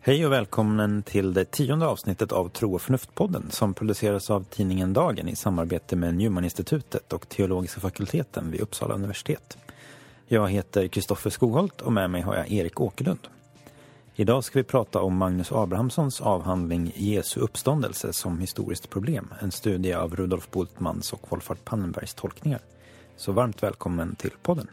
Hej och välkommen till det tionde avsnittet av Tro och förnuft-podden som produceras av tidningen Dagen i samarbete med Newmaninstitutet och Teologiska fakulteten vid Uppsala universitet. Jag heter Kristoffer Skogholt och med mig har jag Erik Åkerlund. Idag ska vi prata om Magnus Abrahamssons avhandling Jesu uppståndelse som historiskt problem. En studie av Rudolf Bultmans och Wolfhard Pannenbergs tolkningar. Så varmt välkommen till podden.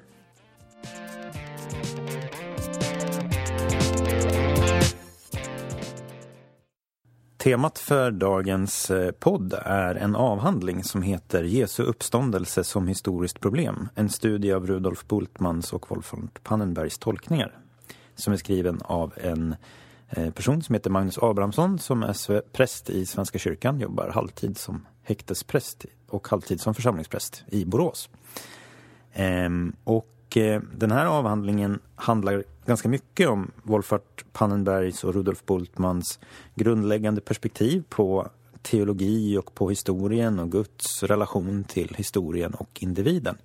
Temat för dagens eh, podd är en avhandling som heter Jesu uppståndelse som historiskt problem. En studie av Rudolf Bultmans och Wolfhard Pannenbergs tolkningar. Som är skriven av en eh, person som heter Magnus Abrahamsson som är präst i Svenska kyrkan, jobbar halvtid som häktespräst och halvtid som församlingspräst i Borås. Ehm, och eh, den här avhandlingen handlar ganska mycket om Wolfhard Pannenbergs och Rudolf Bultmans grundläggande perspektiv på teologi och på historien och Guds relation till historien och individen.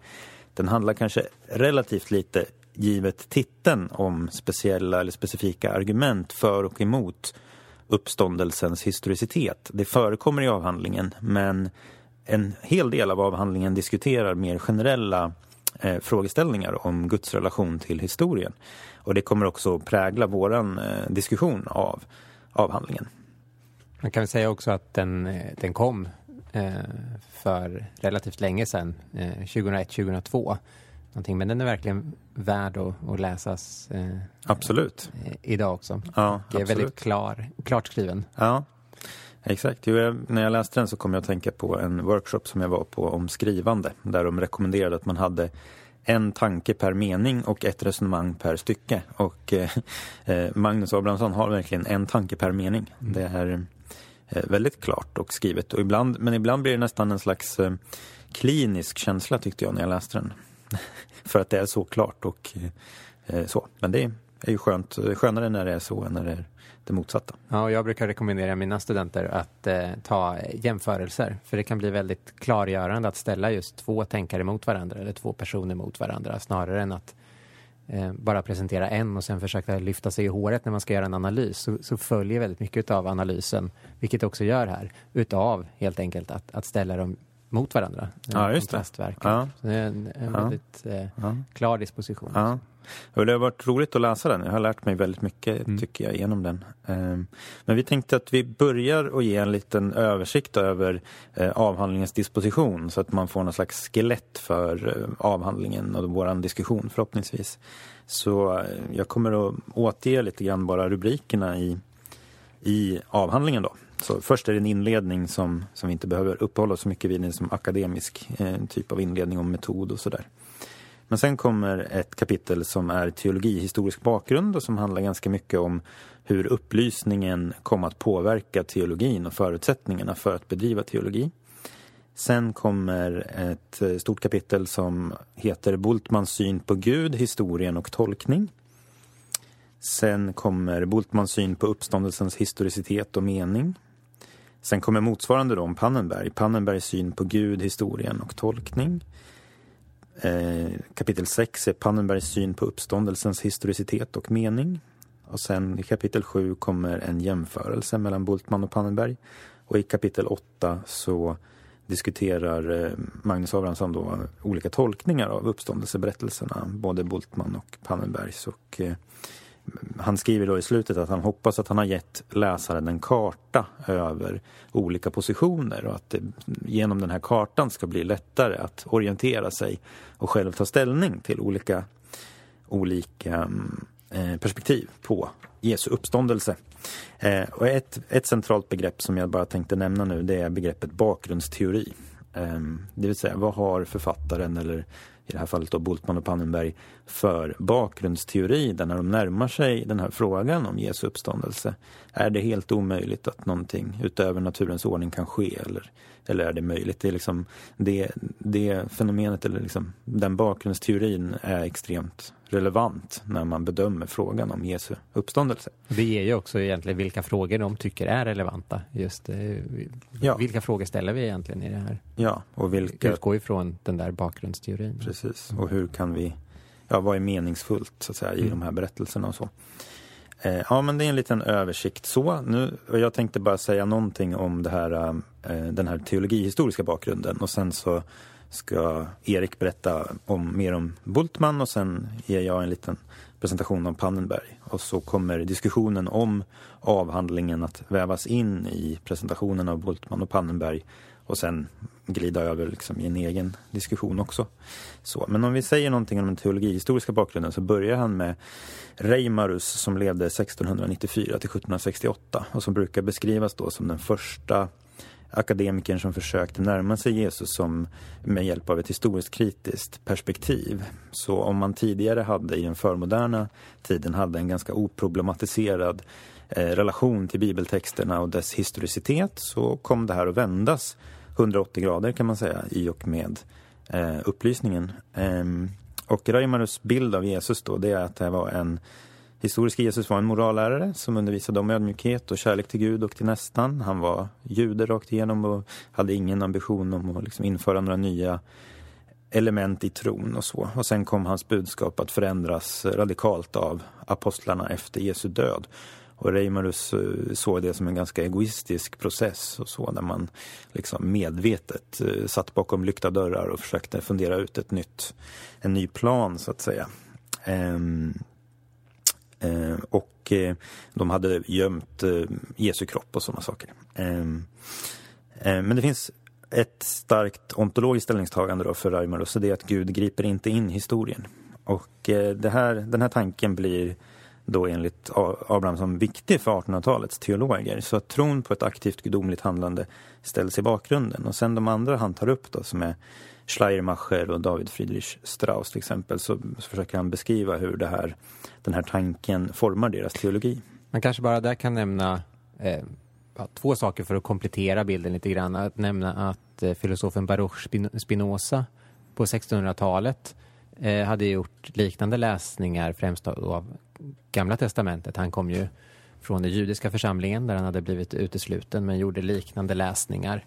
Den handlar kanske relativt lite, givet titeln, om speciella eller specifika argument för och emot uppståndelsens historicitet. Det förekommer i avhandlingen, men en hel del av avhandlingen diskuterar mer generella eh, frågeställningar om Guds relation till historien. Och det kommer också prägla vår eh, diskussion av avhandlingen. Man kan väl säga också att den, eh, den kom eh, för relativt länge sedan, eh, 2001-2002. Men den är verkligen värd att, att läsas absolut. idag också. Ja, det är väldigt klar, klart skriven. Ja, Exakt. Jo, när jag läste den så kom jag att tänka på en workshop som jag var på om skrivande. Där de rekommenderade att man hade en tanke per mening och ett resonemang per stycke. Och eh, eh Magnus Abrahamsson har verkligen en tanke per mening. Mm. Det är eh, väldigt klart och skrivet. Och ibland, men ibland blir det nästan en slags eh, klinisk känsla tyckte jag när jag läste den. För att det är så klart och eh, så. Men det är ju skönt, skönare när det är så än när det är det motsatta. Ja, och jag brukar rekommendera mina studenter att eh, ta jämförelser. För det kan bli väldigt klargörande att ställa just två tänkare mot varandra eller två personer mot varandra snarare än att eh, bara presentera en och sen försöka lyfta sig i håret när man ska göra en analys. Så, så följer väldigt mycket av analysen, vilket också gör här, utav helt enkelt att, att ställa dem mot varandra. Ja, just det. Ja. Det är en, en ja. väldigt eh, ja. klar disposition. Ja. Och det har varit roligt att läsa den. Jag har lärt mig väldigt mycket mm. tycker jag genom den. Um, men vi tänkte att vi börjar att ge en liten översikt över uh, avhandlingens disposition så att man får någon slags skelett för uh, avhandlingen och vår diskussion förhoppningsvis. Så uh, jag kommer att återge lite grann bara rubrikerna i, i avhandlingen då. Så först är det en inledning som, som vi inte behöver uppehålla oss så mycket vid, som akademisk eh, typ av inledning om metod och sådär. Men sen kommer ett kapitel som är teologihistorisk bakgrund och som handlar ganska mycket om hur upplysningen kom att påverka teologin och förutsättningarna för att bedriva teologi. Sen kommer ett eh, stort kapitel som heter Bultmans syn på Gud, historien och tolkning. Sen kommer Bultmans syn på uppståndelsens historicitet och mening. Sen kommer motsvarande då om Pannenberg, Pannenbergs syn på Gud, historien och tolkning. Eh, kapitel 6 är Pannenbergs syn på uppståndelsens historicitet och mening. Och sen i kapitel 7 kommer en jämförelse mellan Bultmann och Pannenberg. Och i kapitel 8 så diskuterar eh, Magnus Abrahamsson då olika tolkningar av uppståndelseberättelserna, både Bultmann och Pannenbergs. Och eh, han skriver då i slutet att han hoppas att han har gett läsaren en karta över olika positioner och att det genom den här kartan ska bli lättare att orientera sig och själv ta ställning till olika, olika eh, perspektiv på Jesu uppståndelse. Eh, och ett, ett centralt begrepp som jag bara tänkte nämna nu det är begreppet bakgrundsteori. Eh, det vill säga, vad har författaren eller i det här fallet då Bultmann och Pannenberg, för bakgrundsteori där när de närmar sig den här frågan om Jesu uppståndelse. Är det helt omöjligt att någonting utöver naturens ordning kan ske eller, eller är det möjligt? Det, är liksom, det, det fenomenet eller liksom, den bakgrundsteorin är extremt relevant när man bedömer frågan om Jesu uppståndelse. Det ger ju också egentligen vilka frågor de tycker är relevanta. Just eh, Ja. Vilka frågor ställer vi egentligen i det här? Ja, och vilka... Utgår ifrån den där bakgrundsteorin. Precis, och hur kan vi... Ja, vad är meningsfullt så att säga i Mm. de här berättelserna och så. Eh, ja, men det är en liten översikt så. Nu, jag tänkte bara säga någonting om det här, eh, den här teologihistoriska bakgrunden och sen så ska Erik berätta om, mer om Bultmann och sen ger jag en liten presentation om Pannenberg. Och så kommer diskussionen om avhandlingen att vävas in i presentationen av Bultmann och Pannenberg och sen glida över liksom i en egen diskussion också. Så, men om vi säger någonting om den teologihistoriska bakgrunden så börjar han med Reimarus som levde 1694 till 1768 och som brukar beskrivas då som den första akademikern som försökte närma sig Jesus som med hjälp av ett historiskt kritiskt perspektiv. Så om man tidigare hade i den förmoderna tiden hade en ganska oproblematiserad eh, relation till bibeltexterna och dess historicitet så kom det här att vändas 180 grader kan man säga i och med eh, upplysningen. Eh, och Reimarus bild av Jesus då det är att det var en Historisk Jesus var en morallärare som undervisade om ödmjukhet och kärlek till Gud och till nästan. Han var jude rakt igenom och hade ingen ambition om att liksom införa några nya element i tron och så. Och sen kom hans budskap att förändras radikalt av apostlarna efter Jesu död. Och Reimarus såg det som en ganska egoistisk process och så där man liksom medvetet eh, satt bakom lyckta dörrar och försökte fundera ut ett nytt, en ny plan så att säga. Ehm, eh, och eh, de hade gömt Jesu kropp och sådana saker. Ehm, men det finns ett starkt ontologiskt ställningstagande då för Reimarus och det är att Gud griper inte in historien. Och det här, den här tanken blir då enligt Abrahamsson viktig för 1800-talets teologer. Så att tron på ett aktivt gudomligt handlande ställs i bakgrunden. Och sen de andra han tar upp då som är Schleiermacher och David Friedrich Strauss till exempel så, så försöker han beskriva hur det här, den här tanken formar deras teologi. Man kanske bara där kan nämna eh, två saker för att komplettera bilden lite grann. Att nämna att eh, filosofen Baruch Spinoza på 1600-talet eh, hade gjort liknande läsningar främst av, Gamla Testamentet. Han kom ju från den judiska församlingen där han hade blivit utesluten men gjorde liknande läsningar.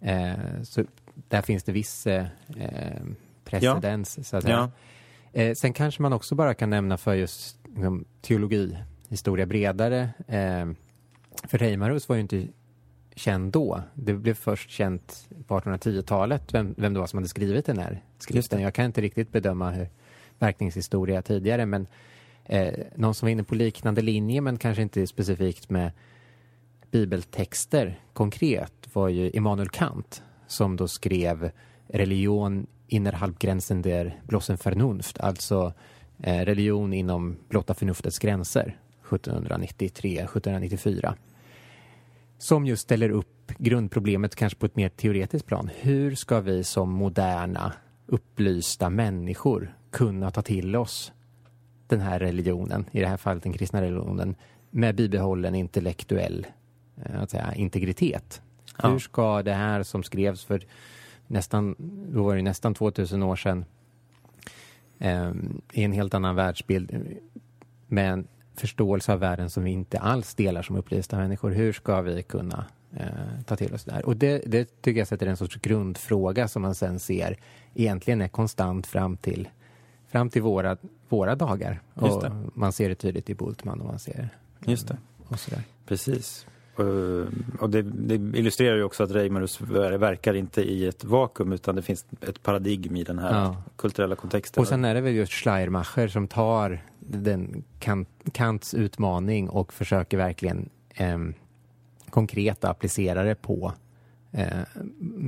Eh, så där finns det viss eh, eh, precedens. Så att säga. Ja, Eh, sen kanske man också bara kan nämna för just liksom, teologi, historia bredare. Eh, för Reimarus var ju inte känd då. Det blev först känt på 1810-talet vem, vem det var som hade skrivit den här skriften. Jag kan inte riktigt bedöma hur verkningshistoria tidigare men eh, någon som var inne på liknande linje men kanske inte specifikt med bibeltexter konkret var ju Immanuel Kant som då skrev religion innerhalb gränsen der blossen Vernunft, alltså eh, religion inom blotta förnuftets gränser 1793-1794 som just ställer upp grundproblemet kanske på ett mer teoretiskt plan. Hur ska vi som moderna upplysta människor kunna ta till oss den här religionen, i det här fallet den kristna religionen, med bibehållen intellektuell eh, säga, integritet. Ja. Hur ska det här som skrevs för nästan, då var det nästan 2000 år sedan, eh, i en helt annan världsbild, eh, med en förståelse av världen som vi inte alls delar som upplysta människor. Hur ska vi kunna eh, ta till oss det här? Och det, det tycker jag sätter en sorts grundfråga som man sen ser egentligen är konstant fram till, fram till våra, våra dagar. Och man ser det tydligt i Bultmann och man ser just det. och sådär. Precis. Och, och det, det illustrerar ju också att Reimarus ver- verkar inte i ett vakuum utan det finns ett paradigm i den här Ja. kulturella kontexten. Och sen är det väl just Schleiermacher som tar den Kant, Kants utmaning och försöker verkligen em, konkret applicera det på eh,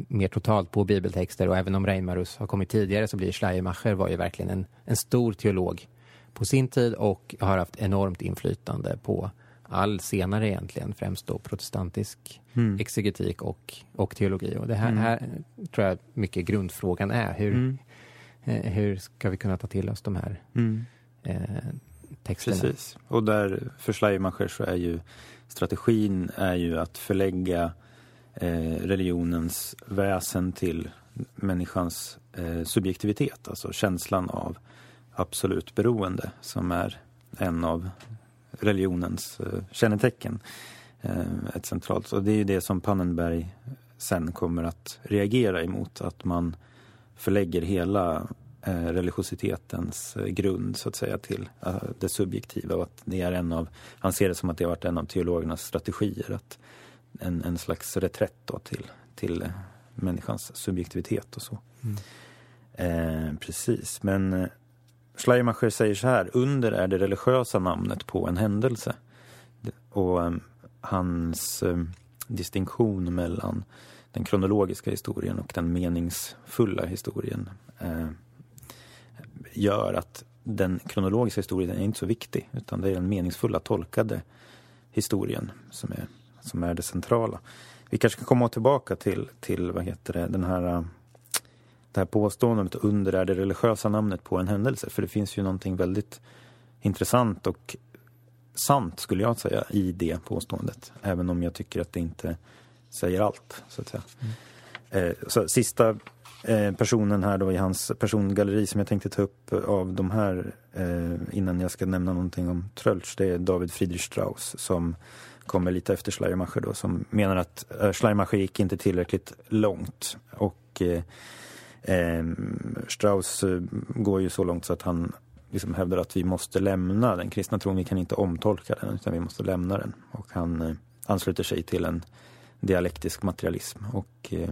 mer totalt på bibeltexter och även om Reimarus har kommit tidigare så blir Schleiermacher var ju verkligen en, en stor teolog på sin tid och har haft enormt inflytande på all senare egentligen, främst då protestantisk Mm. exegetik och, och teologi. Och det här, Mm. här tror jag mycket grundfrågan är. Hur, Mm. Eh, hur ska vi kunna ta till oss de här Mm. eh, texterna? Precis. Och där för Schleiermacher så är ju strategin är ju att förlägga eh, religionens väsen till människans eh, subjektivitet, alltså känslan av absolut beroende som är en av religionens eh, kännetecken. Eh, ett centralt. Och det är ju det som Pannenberg sen kommer att reagera emot. Att man förlägger hela eh, religiositetens grund så att säga till det subjektiva. Och att det är en av, han ser det som att det har varit en av teologernas strategier. Att en, en slags reträtt till, till människans subjektivitet och så. Mm. Eh, precis, men Schleiermacher säger så här, under är det religiösa namnet på en händelse. Och um, hans um, distinktion mellan den kronologiska historien och den meningsfulla historien uh, gör att den kronologiska historien är inte så viktig utan det är den meningsfulla, tolkade historien som är, som är det centrala. Vi kanske kan komma tillbaka till, till vad heter det, den här det här påståendet under är det religiösa namnet på en händelse. För det finns ju någonting väldigt intressant och sant, skulle jag säga, i det påståendet. Även om jag tycker att det inte säger allt, så att säga. Mm. Eh, så sista eh, personen här då i hans persongalleri som jag tänkte ta upp av de här eh, innan jag ska nämna någonting om Trölsch, det är David Friedrich Strauss som kommer lite efter Schleiermacher då, som menar att eh, Schleiermacher gick inte tillräckligt långt. Och Eh, Strauss eh, går ju så långt så att han liksom hävdar att vi måste lämna den kristna tron. Vi kan inte omtolka den utan vi måste lämna den. Och han eh, ansluter sig till en dialektisk materialism. Och, eh,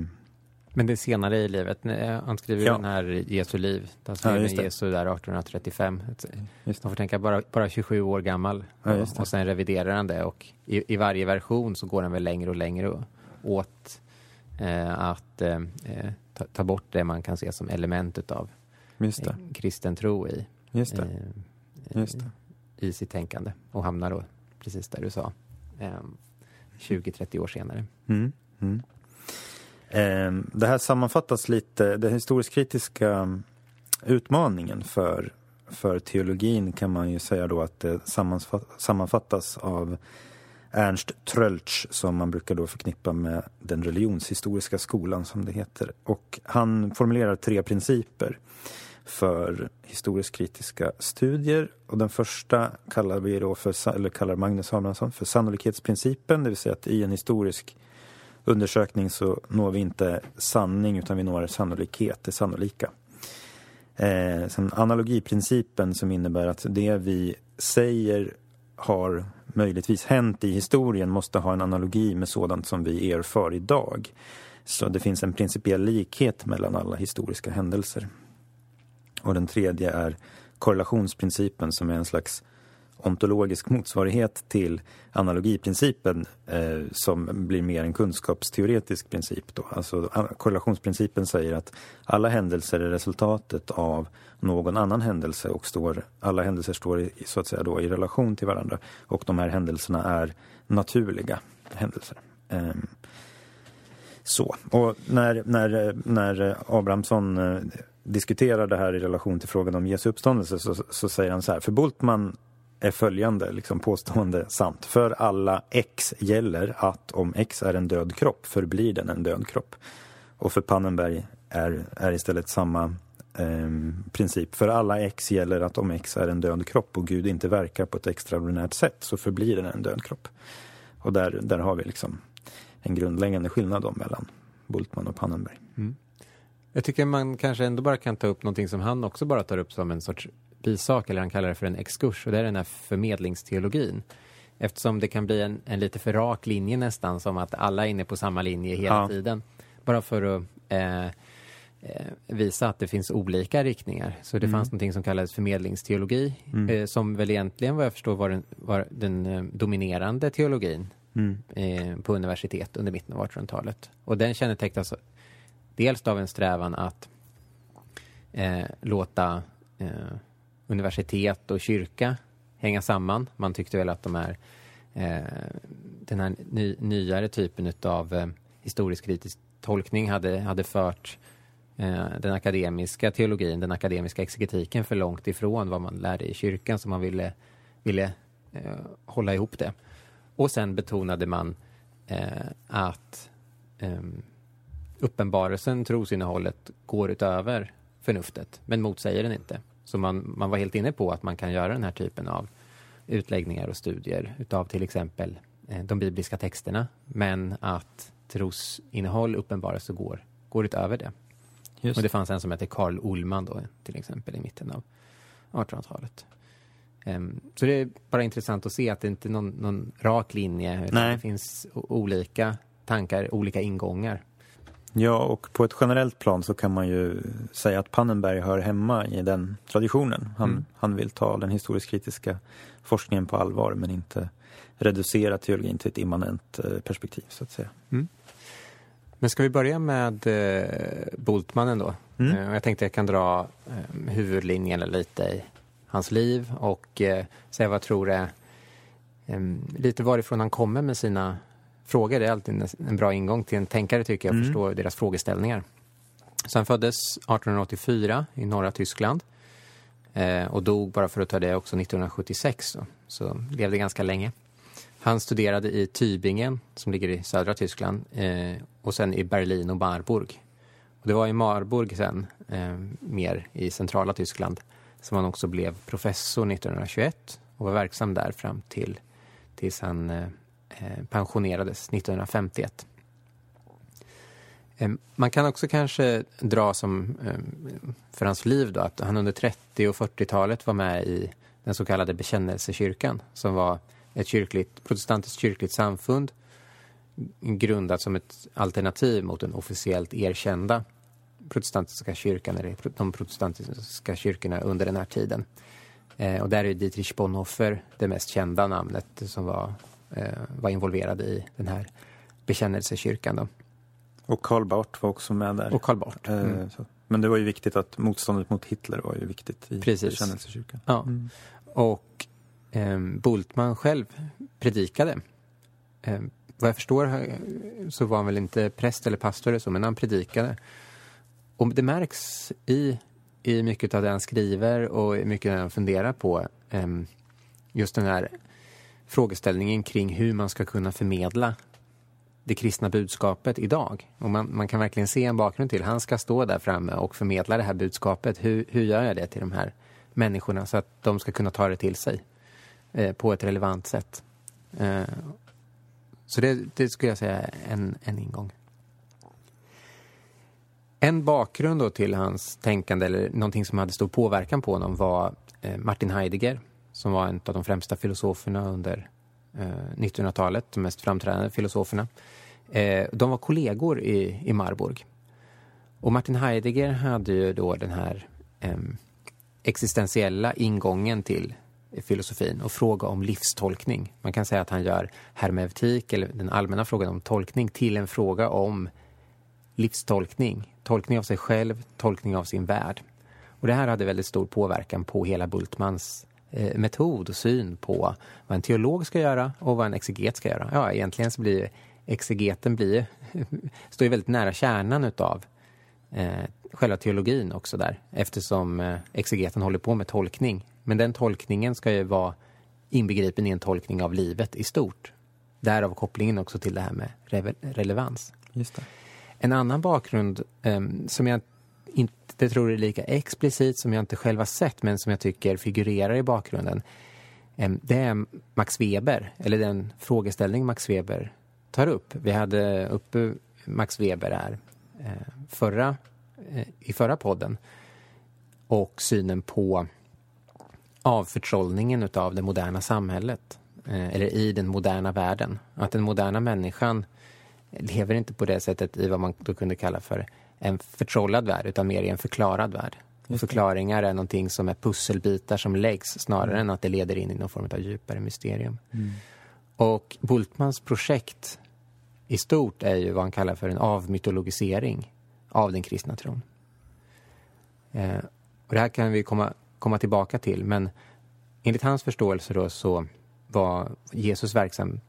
men det är senare i livet. Han skriver ja. den här Jesu liv. Han skriver ja, Jesu där 1835. Man får tänka bara, bara 27 år gammal. Ja, och sen reviderar han det. Och i, i, varje version så går han väl längre och längre åt att eh, ta, ta, bort det man kan se som element av eh, kristen tro i, Just det. Eh, Just det. i sitt tänkande och hamnar då precis där du sa, eh, 20-30 år senare. Mm. Mm. Eh, det här sammanfattas lite, den historisk-kritiska utmaningen för, för teologin kan man ju säga då att det sammanfattas av Ernst Tröltsch som man brukar då förknippa med den religionshistoriska skolan som det heter. Och han formulerar tre principer för historiskt kritiska studier. Och den första kallar vi då för, eller kallar Magnus Abrahamsson för sannolikhetsprincipen, det vill säga att i en historisk undersökning så når vi inte sanning utan vi når sannolikhet, det sannolika. Eh, sen analogiprincipen som innebär att det vi säger har möjligtvis hänt i historien måste ha en analogi med sådant som vi erfar idag. Så det finns en principiell likhet mellan alla historiska händelser. Och den tredje är korrelationsprincipen som är en slags ontologisk motsvarighet till analogiprincipen eh, som blir mer en kunskapsteoretisk princip. Då. Alltså, korrelationsprincipen säger att alla händelser är resultatet av någon annan händelse och står, alla händelser står i, så att säga då, i relation till varandra och de här händelserna är naturliga händelser. Eh, så, och när, när, när Abrahamsson eh, diskuterar det här i relation till frågan om Jesu uppståndelse så, så säger han så här, för Bultman är följande liksom, påstående sant. För alla X gäller att om X är en död kropp förblir den en död kropp. Och för Pannenberg är, är istället samma eh, princip. För alla X gäller att om X är en död kropp och Gud inte verkar på ett extraordinärt sätt så förblir den en död kropp. Och där, där har vi liksom en grundläggande skillnad då mellan Bultman och Pannenberg. Mm. Jag tycker man kanske ändå bara kan ta upp någonting som han också bara tar upp som en sorts bisak, eller han kallar det för en exkurs, och det är den här förmedlingsteologin. Eftersom det kan bli en, en lite för rak linje nästan, som att alla är inne på samma linje hela ja. tiden. Bara för att eh, eh, visa att det finns olika riktningar. Så det mm. fanns någonting som kallades förmedlingsteologi, mm. eh, som väl egentligen vad jag förstår var den, var den eh, dominerande teologin mm. Eh, på universitet under mitten av 1800-talet. Och den kännetecknas dels av en strävan att eh, låta universitet och kyrka hänga samman. Man tyckte väl att de här, eh, den här ny, nyare typen av eh, historisk kritisk tolkning hade, hade fört eh, den akademiska teologin, den akademiska exegetiken för långt ifrån vad man lärde i kyrkan så man ville, ville eh, hålla ihop det. Och sen betonade man eh, att ehm, uppenbarelsen, trosinnehållet, går utöver förnuftet, men motsäger den inte. Så man, man var helt inne på att man kan göra den här typen av utläggningar och studier utav till exempel eh, de bibliska texterna, men att trosinnehåll uppenbaras och går, går utöver det. Just. Och det fanns en som hette Karl Ullman då, till exempel i mitten av 1800-talet. Um, ehm, så det är bara intressant att se att det inte är någon, någon rak linje, utan det finns olika tankar, olika ingångar. Ja, och på ett generellt plan så kan man ju säga att Pannenberg hör hemma i den traditionen. Han, mm. han vill ta den historiskt kritiska forskningen på allvar men inte reducera teologin till ett immanent eh, perspektiv så att säga. Mm. Men ska vi börja med eh, Bultmannen då? Mm. Eh, jag tänkte jag kan dra eh, huvudlinjerna lite i hans liv och eh, säga vad jag tror är eh, lite varifrån han kommer med sina frågor. Är alltid en bra ingång till en tänkare tycker jag, mm. förstå deras frågeställningar. Så han föddes 1884 i norra Tyskland eh, och dog, bara för att ta det, också 1976. Då. Så levde ganska länge. Han studerade i Tübingen, som ligger i södra Tyskland, eh, och sen i Berlin och Marburg. Och det var i Marburg sen, eh, mer i centrala Tyskland, som han också blev professor 1921 och var verksam där fram till tills han Eh, pensionerades 1951. Ehm, man kan också kanske dra som ehm, för hans liv då, att han under 30 och 40-talet var med i den så kallade bekännelsekyrkan som var ett kyrkligt, protestantiskt kyrkligt samfund grundat som ett alternativ mot den officiellt erkända protestantiska kyrkan eller de protestantiska kyrkorna under den här tiden. Eh, och där är Dietrich Bonhoeffer det mest kända namnet som var var involverade i den här bekännelsekyrkan. Då. Och Karl Barth var också med där. Och Karl Barth. Eh, mm. Men det var ju viktigt att motståndet mot Hitler var ju viktigt i Precis. bekännelsekyrkan. Ja. Mm. Och eh, Bultmann själv predikade. Eh, vad jag förstår så var han väl inte präst eller pastor eller så, men han predikade. Och det märks i, i mycket av det han skriver och mycket av det han funderar på. Eh, just den här frågeställningen kring hur man ska kunna förmedla det kristna budskapet idag. Och man, man kan verkligen se en bakgrund till. Han ska stå där framme och förmedla det här budskapet. Hur, hur gör jag det till de här människorna så att de ska kunna ta det till sig eh, på ett relevant sätt? Eh, så det, det, skulle jag säga är en, en ingång. En bakgrund då till hans tänkande, eller någonting som hade stor påverkan på honom, var eh, Martin Heidegger som var en av de främsta filosoferna under eh, 1900-talet, de mest framträdande filosoferna. Eh, de var kollegor i, i Marburg. Och Martin Heidegger hade ju då den här eh, existentiella ingången till filosofin och fråga om livstolkning. Man kan säga att han gör hermeneutik, eller den allmänna frågan om tolkning, till en fråga om livstolkning. Tolkning av sig själv, tolkning av sin värld. Och det här hade väldigt stor påverkan på hela Bultmans metod och syn på vad en teolog ska göra och vad en exeget ska göra. Ja, egentligen så blir exegeten blir, står ju väldigt nära kärnan utav eh, själva teologin också där eftersom eh, exegeten håller på med tolkning. Men den tolkningen ska ju vara inbegripen i en tolkning av livet i stort. Därav kopplingen också till det här med re relevans. En annan bakgrund eh, som jag inte tror är lika explicit som jag inte själv har sett men som jag tycker figurerar i bakgrunden. Det är Max Weber, eller den frågeställning Max Weber tar upp. Vi hade uppe Max Weber här eh, förra, eh, i förra podden och synen på avförtrollningen av det moderna samhället eh, eller i den moderna världen. Att den moderna människan lever inte på det sättet i vad man då kunde kalla för en förtrollad värld utan mer i en förklarad värld. Och förklaringar är någonting som är pusselbitar som läggs snarare mm. än att det leder in i någon form av djupare mysterium. Mm. Och Bultmans projekt i stort är ju vad han kallar för en avmytologisering av den kristna tron. Eh, och det här kan vi komma, komma tillbaka till men enligt hans förståelse då så var Jesus verksam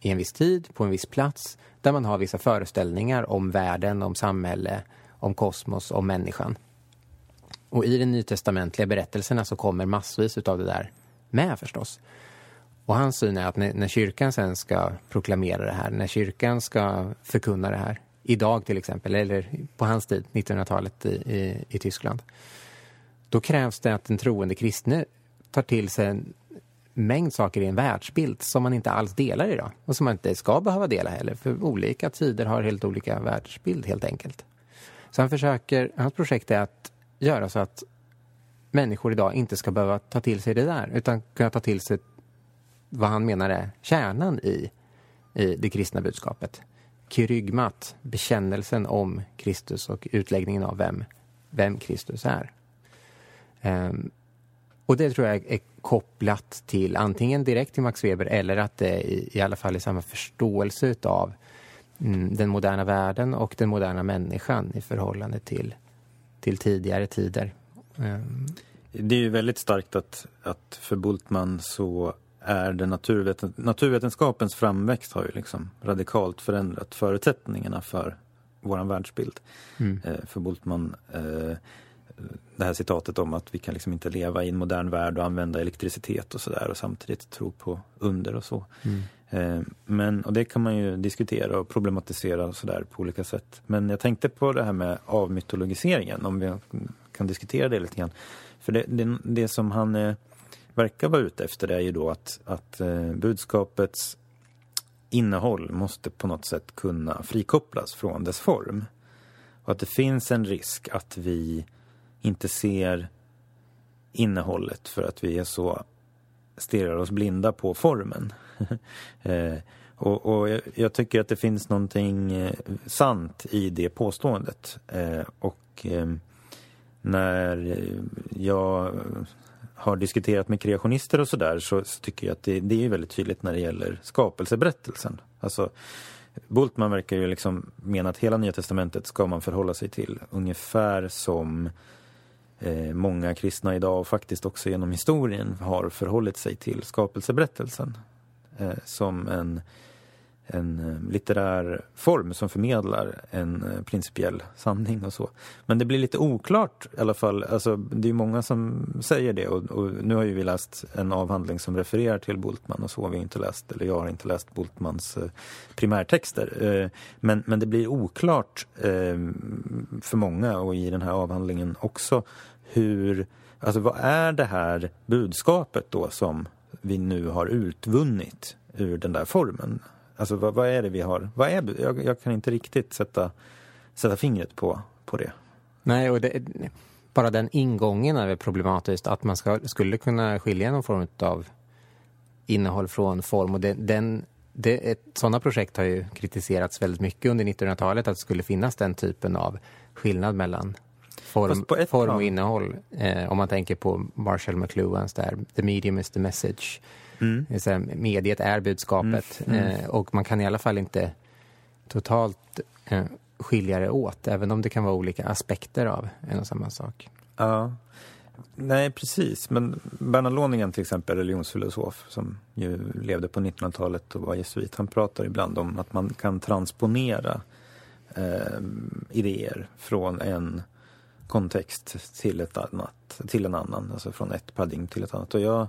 i en viss tid, på en viss plats, där man har vissa föreställningar om världen, om samhälle, om kosmos, om människan. Och i de nytestamentliga berättelserna så kommer massvis av det där med förstås. Och hans syn är att när, när, kyrkan sen ska proklamera det här, när kyrkan ska förkunna det här, idag till exempel, eller på hans tid, 1900-talet i, i, i, Tyskland, då krävs det att den troende kristne tar till sig mängd saker i en världsbild som man inte alls delar idag och som man inte ska behöva dela heller för olika tider har helt olika världsbild helt enkelt. Så han försöker, hans projekt är att göra så att människor idag inte ska behöva ta till sig det där utan kunna ta till sig vad han menar är kärnan i, i det kristna budskapet. Kyrygmat, bekännelsen om Kristus och utläggningen av vem, vem Kristus är. Um, och det tror jag är kopplat till antingen direkt till Max Weber eller att det i, i alla fall är samma förståelse av mm, den moderna världen och den moderna människan i förhållande till, till tidigare tider. Um. Det är ju väldigt starkt att, att för Bultmann så är det naturveten, naturvetenskapens framväxt har ju liksom radikalt förändrat förutsättningarna för vår världsbild. Mm. Eh, för Bultmann eh, det här citatet om att vi kan liksom inte leva i en modern värld och använda elektricitet och sådär och samtidigt tro på under och så. Mm. Eh, men, och det kan man ju diskutera och problematisera och sådär på olika sätt. Men jag tänkte på det här med avmytologiseringen, om vi kan diskutera det lite grann. För det, det, det som han eh, verkar vara ute efter är ju då att, att eh, budskapets innehåll måste på något sätt kunna frikopplas från dess form. Och att det finns en risk att vi inte ser innehållet för att vi är så stirrar oss blinda på formen. eh, och, och jag, jag, tycker att det finns någonting eh, sant i det påståendet. Eh, och eh, när jag har diskuterat med kreationister och sådär så, så, tycker jag att det, det, är väldigt tydligt när det gäller skapelseberättelsen. Alltså, Bultman verkar ju liksom mena att hela Nya Testamentet ska man förhålla sig till ungefär som eh, Eh, många kristna idag och faktiskt också genom historien har förhållit sig till skapelseberättelsen eh, som en, en eh, litterär form som förmedlar en eh, principiell sanning och så. Men det blir lite oklart i alla fall. Alltså, det är många som säger det och, och, nu har ju vi läst en avhandling som refererar till Bultman och så har vi inte läst, eller jag har inte läst Bultmans eh, primärtexter. Men, men det blir oklart för många och i den här avhandlingen också hur, alltså vad är det här budskapet då som vi nu har utvunnit ur den där formen? Alltså vad, vad är det vi har, vad är, jag, jag, kan inte riktigt sätta, sätta fingret på, på det. Nej, och det, bara den ingången är väl problematiskt, att man ska, skulle kunna skilja någon form av innehåll från form och det, den det, ett, sådana projekt har ju kritiserats väldigt mycket under 1900-talet att det skulle finnas den typen av skillnad mellan form, form och innehåll. Eh, om man tänker på Marshall McLuhans där, the medium is the message. Mm. Så mediet är budskapet mm. Mm. Eh, och man kan i alla fall inte totalt eh, skilja det åt, även om det kan vara olika aspekter av en och samma sak. Ja, nej precis. Men Bernhard Loningen till exempel, religionsfilosof som ju levde på 1900-talet och var jesuit, han pratar ibland om att man kan transponera eh, idéer från en kontext till, ett annat, till en annan, alltså från ett paradigm till ett annat. Och jag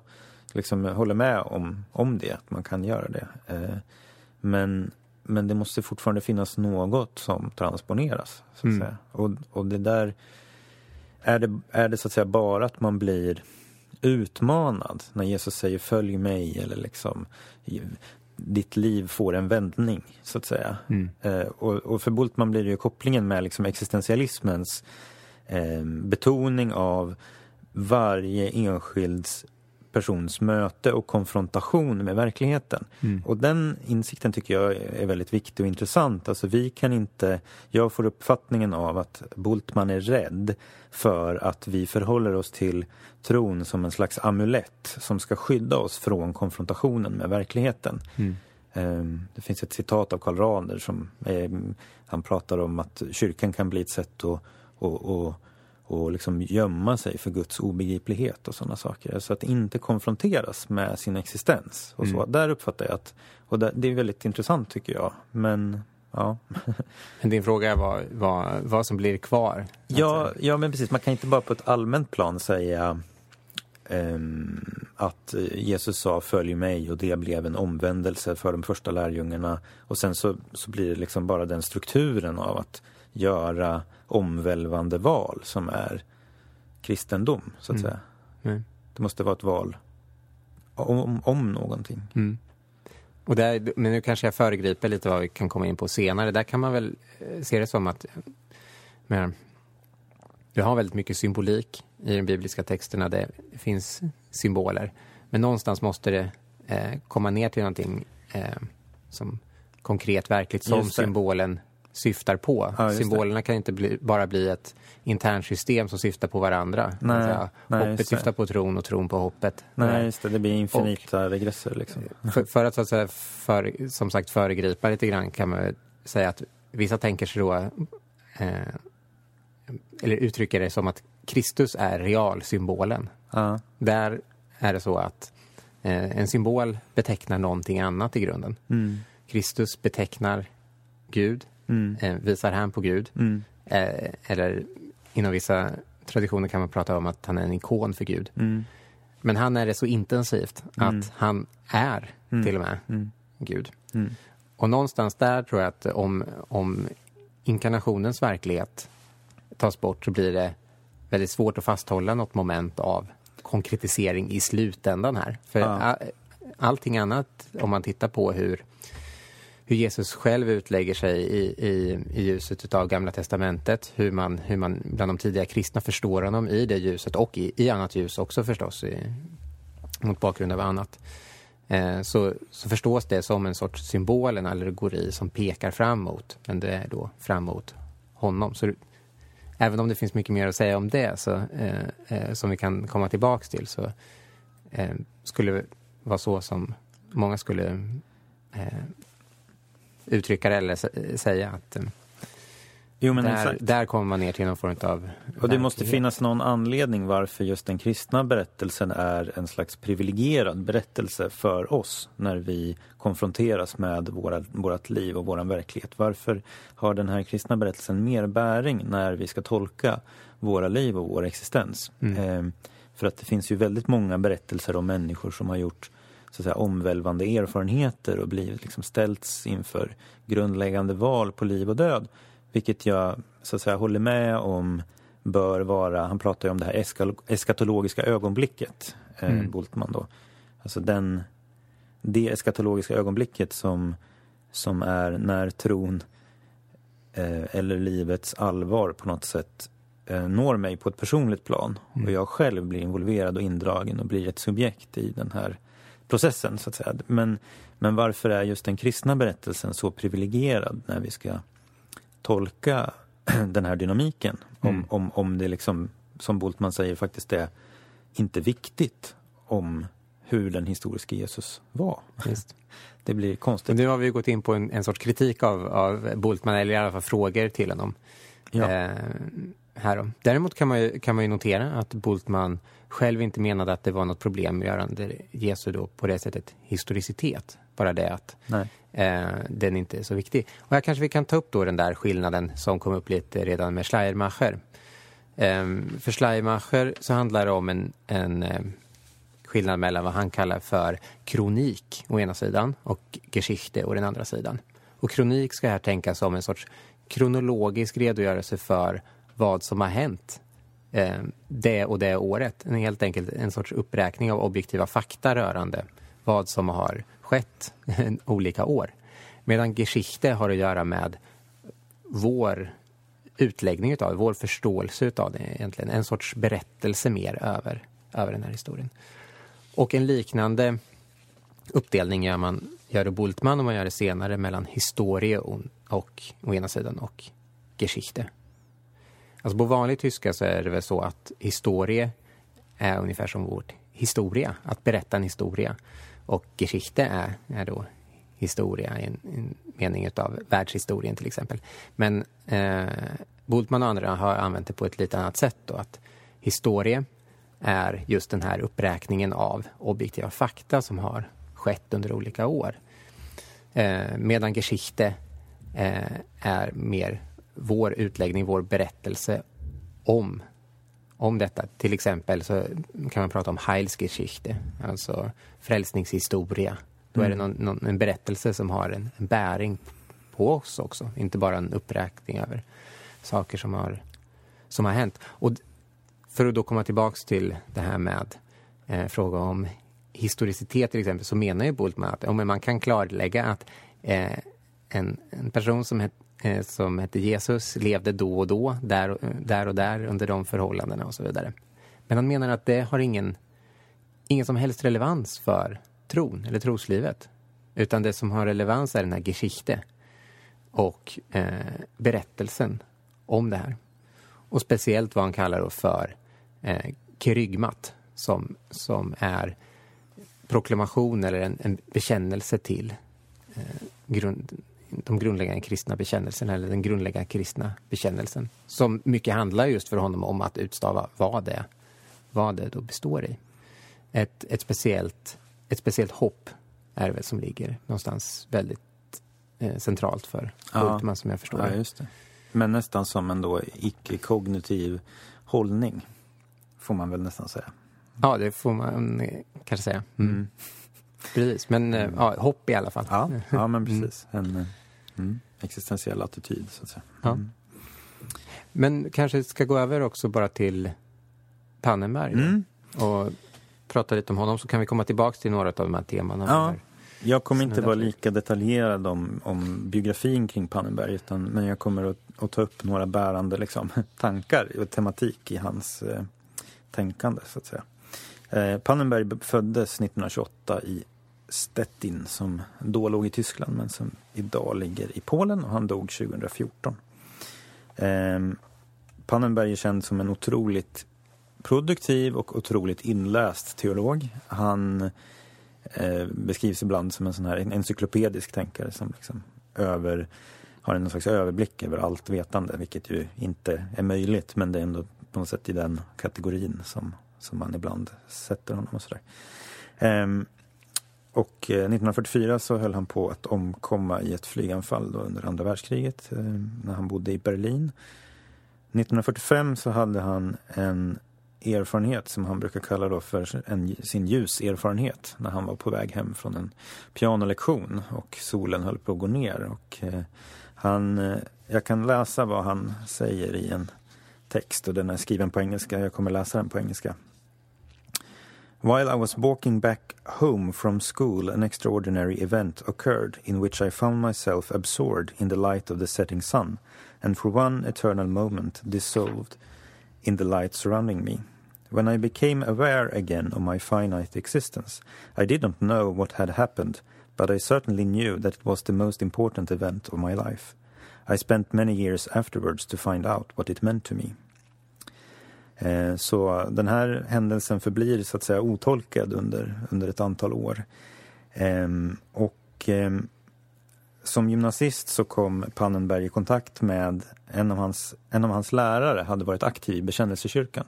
liksom håller med om, om det, att man kan göra det. Eh, men, men det måste fortfarande finnas något som transponeras. Så att mm. säga. Och, och det där, är det, är det så att säga bara att man blir utmanad när Jesus säger följ mig eller liksom ditt liv får en vändning, så att säga. Mm. Eh, och, och, för Bultman blir det ju kopplingen med liksom existentialismens eh, betoning av varje enskilds persons möte och konfrontation med verkligheten. Mm. Och den insikten tycker jag är väldigt viktig och intressant. Alltså vi kan inte, jag får uppfattningen av att Bultman är rädd för att vi förhåller oss till tron som en slags amulett som ska skydda oss från konfrontationen med verkligheten. Mm. Ehm, det finns ett citat av Karl Rahner som är, han pratar om att kyrkan kan bli ett sätt att och, och, och liksom gömma sig för Guds obegriplighet och sådana saker. Så att inte konfronteras med sin existens. Och så. Mm. Där uppfattar jag att, och det är väldigt intressant tycker jag. Men ja. Men din fråga är vad, vad, vad som blir kvar? Ja, ja, men precis. Man kan inte bara på ett allmänt plan säga um, att Jesus sa följ mig och det blev en omvändelse för de första lärjungarna. Och sen så, så blir det liksom bara den strukturen av att göra omvälvande val som är kristendom, så att Mm. säga. Mm. Det måste vara ett val om, om någonting. Mm. Och där, men nu kanske jag föregriper lite vad vi kan komma in på senare. Där kan man väl eh, se det som att men, du har väldigt mycket symbolik i de bibliska texterna. Det finns symboler. Men någonstans måste det eh, komma ner till någonting eh, som konkret, verkligt, som symbolen syftar på. Ja, just det. Symbolerna kan inte bli, bara bli ett internsystem som syftar på varandra. Nej, Alltså, nej, hoppet syftar på tron och tron på hoppet. Nej, just det. Det blir infinita regresser liksom. För, för att så att säga, för, som sagt föregripa lite grann kan man säga att vissa tänker sig då, eh, eller uttrycker det som att Kristus är realsymbolen. Ja, Där är det så att eh, en symbol betecknar någonting annat i grunden. mm, Kristus betecknar Gud, mm, eh, visar han på Gud. mm, Eh, eller inom vissa traditioner kan man prata om att han är en ikon för Gud. mm, Men han är det så intensivt Mm. att han är Mm. till och med mm, Gud. mm. Och någonstans där tror jag att om, om inkarnationens verklighet tas bort så blir det väldigt svårt att fasthålla något moment av konkretisering i slutändan här. För Ja. allting annat, om man tittar på hur, hur Jesus själv utlägger sig i, i, i ljuset av Gamla Testamentet, hur man, hur man bland de tidiga kristna förstår honom i det ljuset och i, i annat ljus också förstås, i, mot bakgrund av annat eh, så, så förstås det som en sorts symbol, en allegori som pekar framåt. Men det är då framåt honom. Så även om det finns mycket mer att säga om det, så, eh, eh, som vi kan komma tillbaks till, så eh, skulle det vara så som många skulle eh, uttrycka det eller sä- säga att eh, Jo, där, där kommer man ner till någon form av Och det måste finnas någon anledning varför just den kristna berättelsen är en slags privilegierad berättelse för oss när vi konfronteras med våra, vårat liv och vår verklighet. Varför har den här kristna berättelsen mer bäring när vi ska tolka våra liv och vår existens? Mm. Eh, för att det finns ju väldigt många berättelser om människor som har gjort så att säga, omvälvande erfarenheter och blivit liksom ställts inför grundläggande val på liv och död. Vilket jag så att säga, håller med om bör vara, han pratar ju om det här eskatologiska ögonblicket, eh, Mm. Bultmann då. Alltså den, det eskatologiska ögonblicket som, som är när tron eh, eller livets allvar på något sätt eh, når mig på ett personligt plan Mm. och jag själv blir involverad och indragen och blir ett subjekt i den här processen så att säga. Men, men varför är just den kristna berättelsen så privilegierad när vi ska tolka den här dynamiken? Om, Mm. om, om det liksom, som Bultmann säger, faktiskt är inte viktigt om hur den historiska Jesus var. Just. Det blir konstigt. nu har vi gått in på en, en sorts kritik av, av Bultmann, eller i alla fall frågor till honom. Ja. Eh, här då. Däremot kan man, ju, kan man ju notera att Bultmann själv inte menade att det var något problem rörande Jesu då på det sättet historicitet. Bara det att eh, den inte är så viktig. Och här kanske vi kan ta upp då den där skillnaden som kom upp lite redan med Schleiermacher. Eh, för Schleiermacher så handlar det om en, en eh, skillnad mellan vad han kallar för kronik å ena sidan och Geschichte å den andra sidan. Och kronik ska här tänkas som en sorts kronologisk redogörelse för vad som har hänt eh, det och det året. En, helt enkelt en sorts uppräkning av objektiva fakta rörande vad som har skett olika år. Medan Geschichte har att göra med vår utläggning utav det, vår förståelse utav det egentligen. En sorts berättelse mer över, över den här historien. Och en liknande uppdelning gör man gör det Bultmann och man gör det senare mellan historie och, och å ena sidan och Geschichte. Alltså på vanlig tyska så är det väl så att historie är ungefär som vårt historia, att berätta en historia. Och Geschichte är, är då historia i en, en mening av världshistorien till exempel. Men eh, Bultmann och andra har använt det på ett lite annat sätt då, att historie är just den här uppräkningen av objektiva fakta som har skett under olika år. Eh, medan Geschichte eh, är mer vår utläggning, vår berättelse om, om detta. Till exempel så kan man prata om Heilsgeschichte, alltså frälsningshistoria. Då är det någon, någon, en berättelse som har en, en bäring på oss också, inte bara en uppräkning över saker som har, som har hänt. Och för att då komma tillbaks till det här med eh, fråga om historicitet till exempel, så menar ju Bultmann att om man kan klarlägga att eh, en, en person som, het, eh, Eh, som hette Jesus levde då och då, där, där och där, under de förhållandena och så vidare. Men han menar att det har ingen, ingen som helst relevans för tron eller troslivet. Utan det som har relevans är den här Geschichte och eh, berättelsen om det här. Och speciellt vad han kallar då för eh, kerygmat som, som är proklamation eller en, en bekännelse till eh, grund, de grundläggande kristna bekännelserna eller den grundläggande kristna bekännelsen. Som mycket handlar just för honom om att utstava vad det, vad det då består i. Ett, ett, speciellt, ett speciellt hopp är väl som ligger någonstans väldigt eh, centralt för Bultmann som jag förstår ja, just det. Men nästan som en då icke-kognitiv hållning, får man väl nästan säga. Ja, det får man eh, kanske säga. Mm. Mm. Precis, men eh, ja, hopp i alla fall. Ja, ja men mm. precis. En eh, mm, existentiell attityd, så att säga. Ja. Mm. Men kanske ska gå över också bara till Pannenberg mm. och prata lite om honom, så kan vi komma tillbaka till några av de här temana. Ja. Jag kommer inte vara lika detaljerad om, om biografin kring Pannenberg, utan, men jag kommer att, att ta upp några bärande liksom, tankar och tematik i hans eh, tänkande, så att säga. Eh, Pannenberg föddes 1928 i Stettin som då låg i Tyskland men som idag ligger i Polen och han dog 2014. Eh, Pannenberg är känd som en otroligt produktiv och otroligt inläst teolog. Han eh, beskrivs ibland som en sån här encyklopedisk tänkare som liksom över, har en slags överblick över allt vetande, vilket ju inte är möjligt, men det är ändå på något sätt i den kategorin som, som man ibland sätter honom och sådär. Ehm, och eh, 1944 så höll han på att omkomma i ett flyganfall under andra världskriget eh, när han bodde i Berlin. 1945 så hade han en erfarenhet som han brukar kalla då för en, sin ljuserfarenhet när han var på väg hem från en pianolektion och solen höll på att gå ner. Och, eh, han, jag kan läsa vad han säger i en text och den är skriven på engelska. Jag kommer läsa den på engelska. While I was walking back home from school, an extraordinary event occurred in which I found myself absorbed in the light of the setting sun, and for one eternal moment dissolved in the light surrounding me. When I became aware again of my finite existence, I did not know what had happened, but I certainly knew that it was the most important event of my life. I spent many years afterwards to find out what it meant to me. Eh, så den här händelsen förblir så att säga otolkad under, under ett antal år. Ehm, och ehm, som gymnasist så kom Pannenberg i kontakt med en av hans, en av hans lärare hade varit aktiv i bekännelsekyrkan.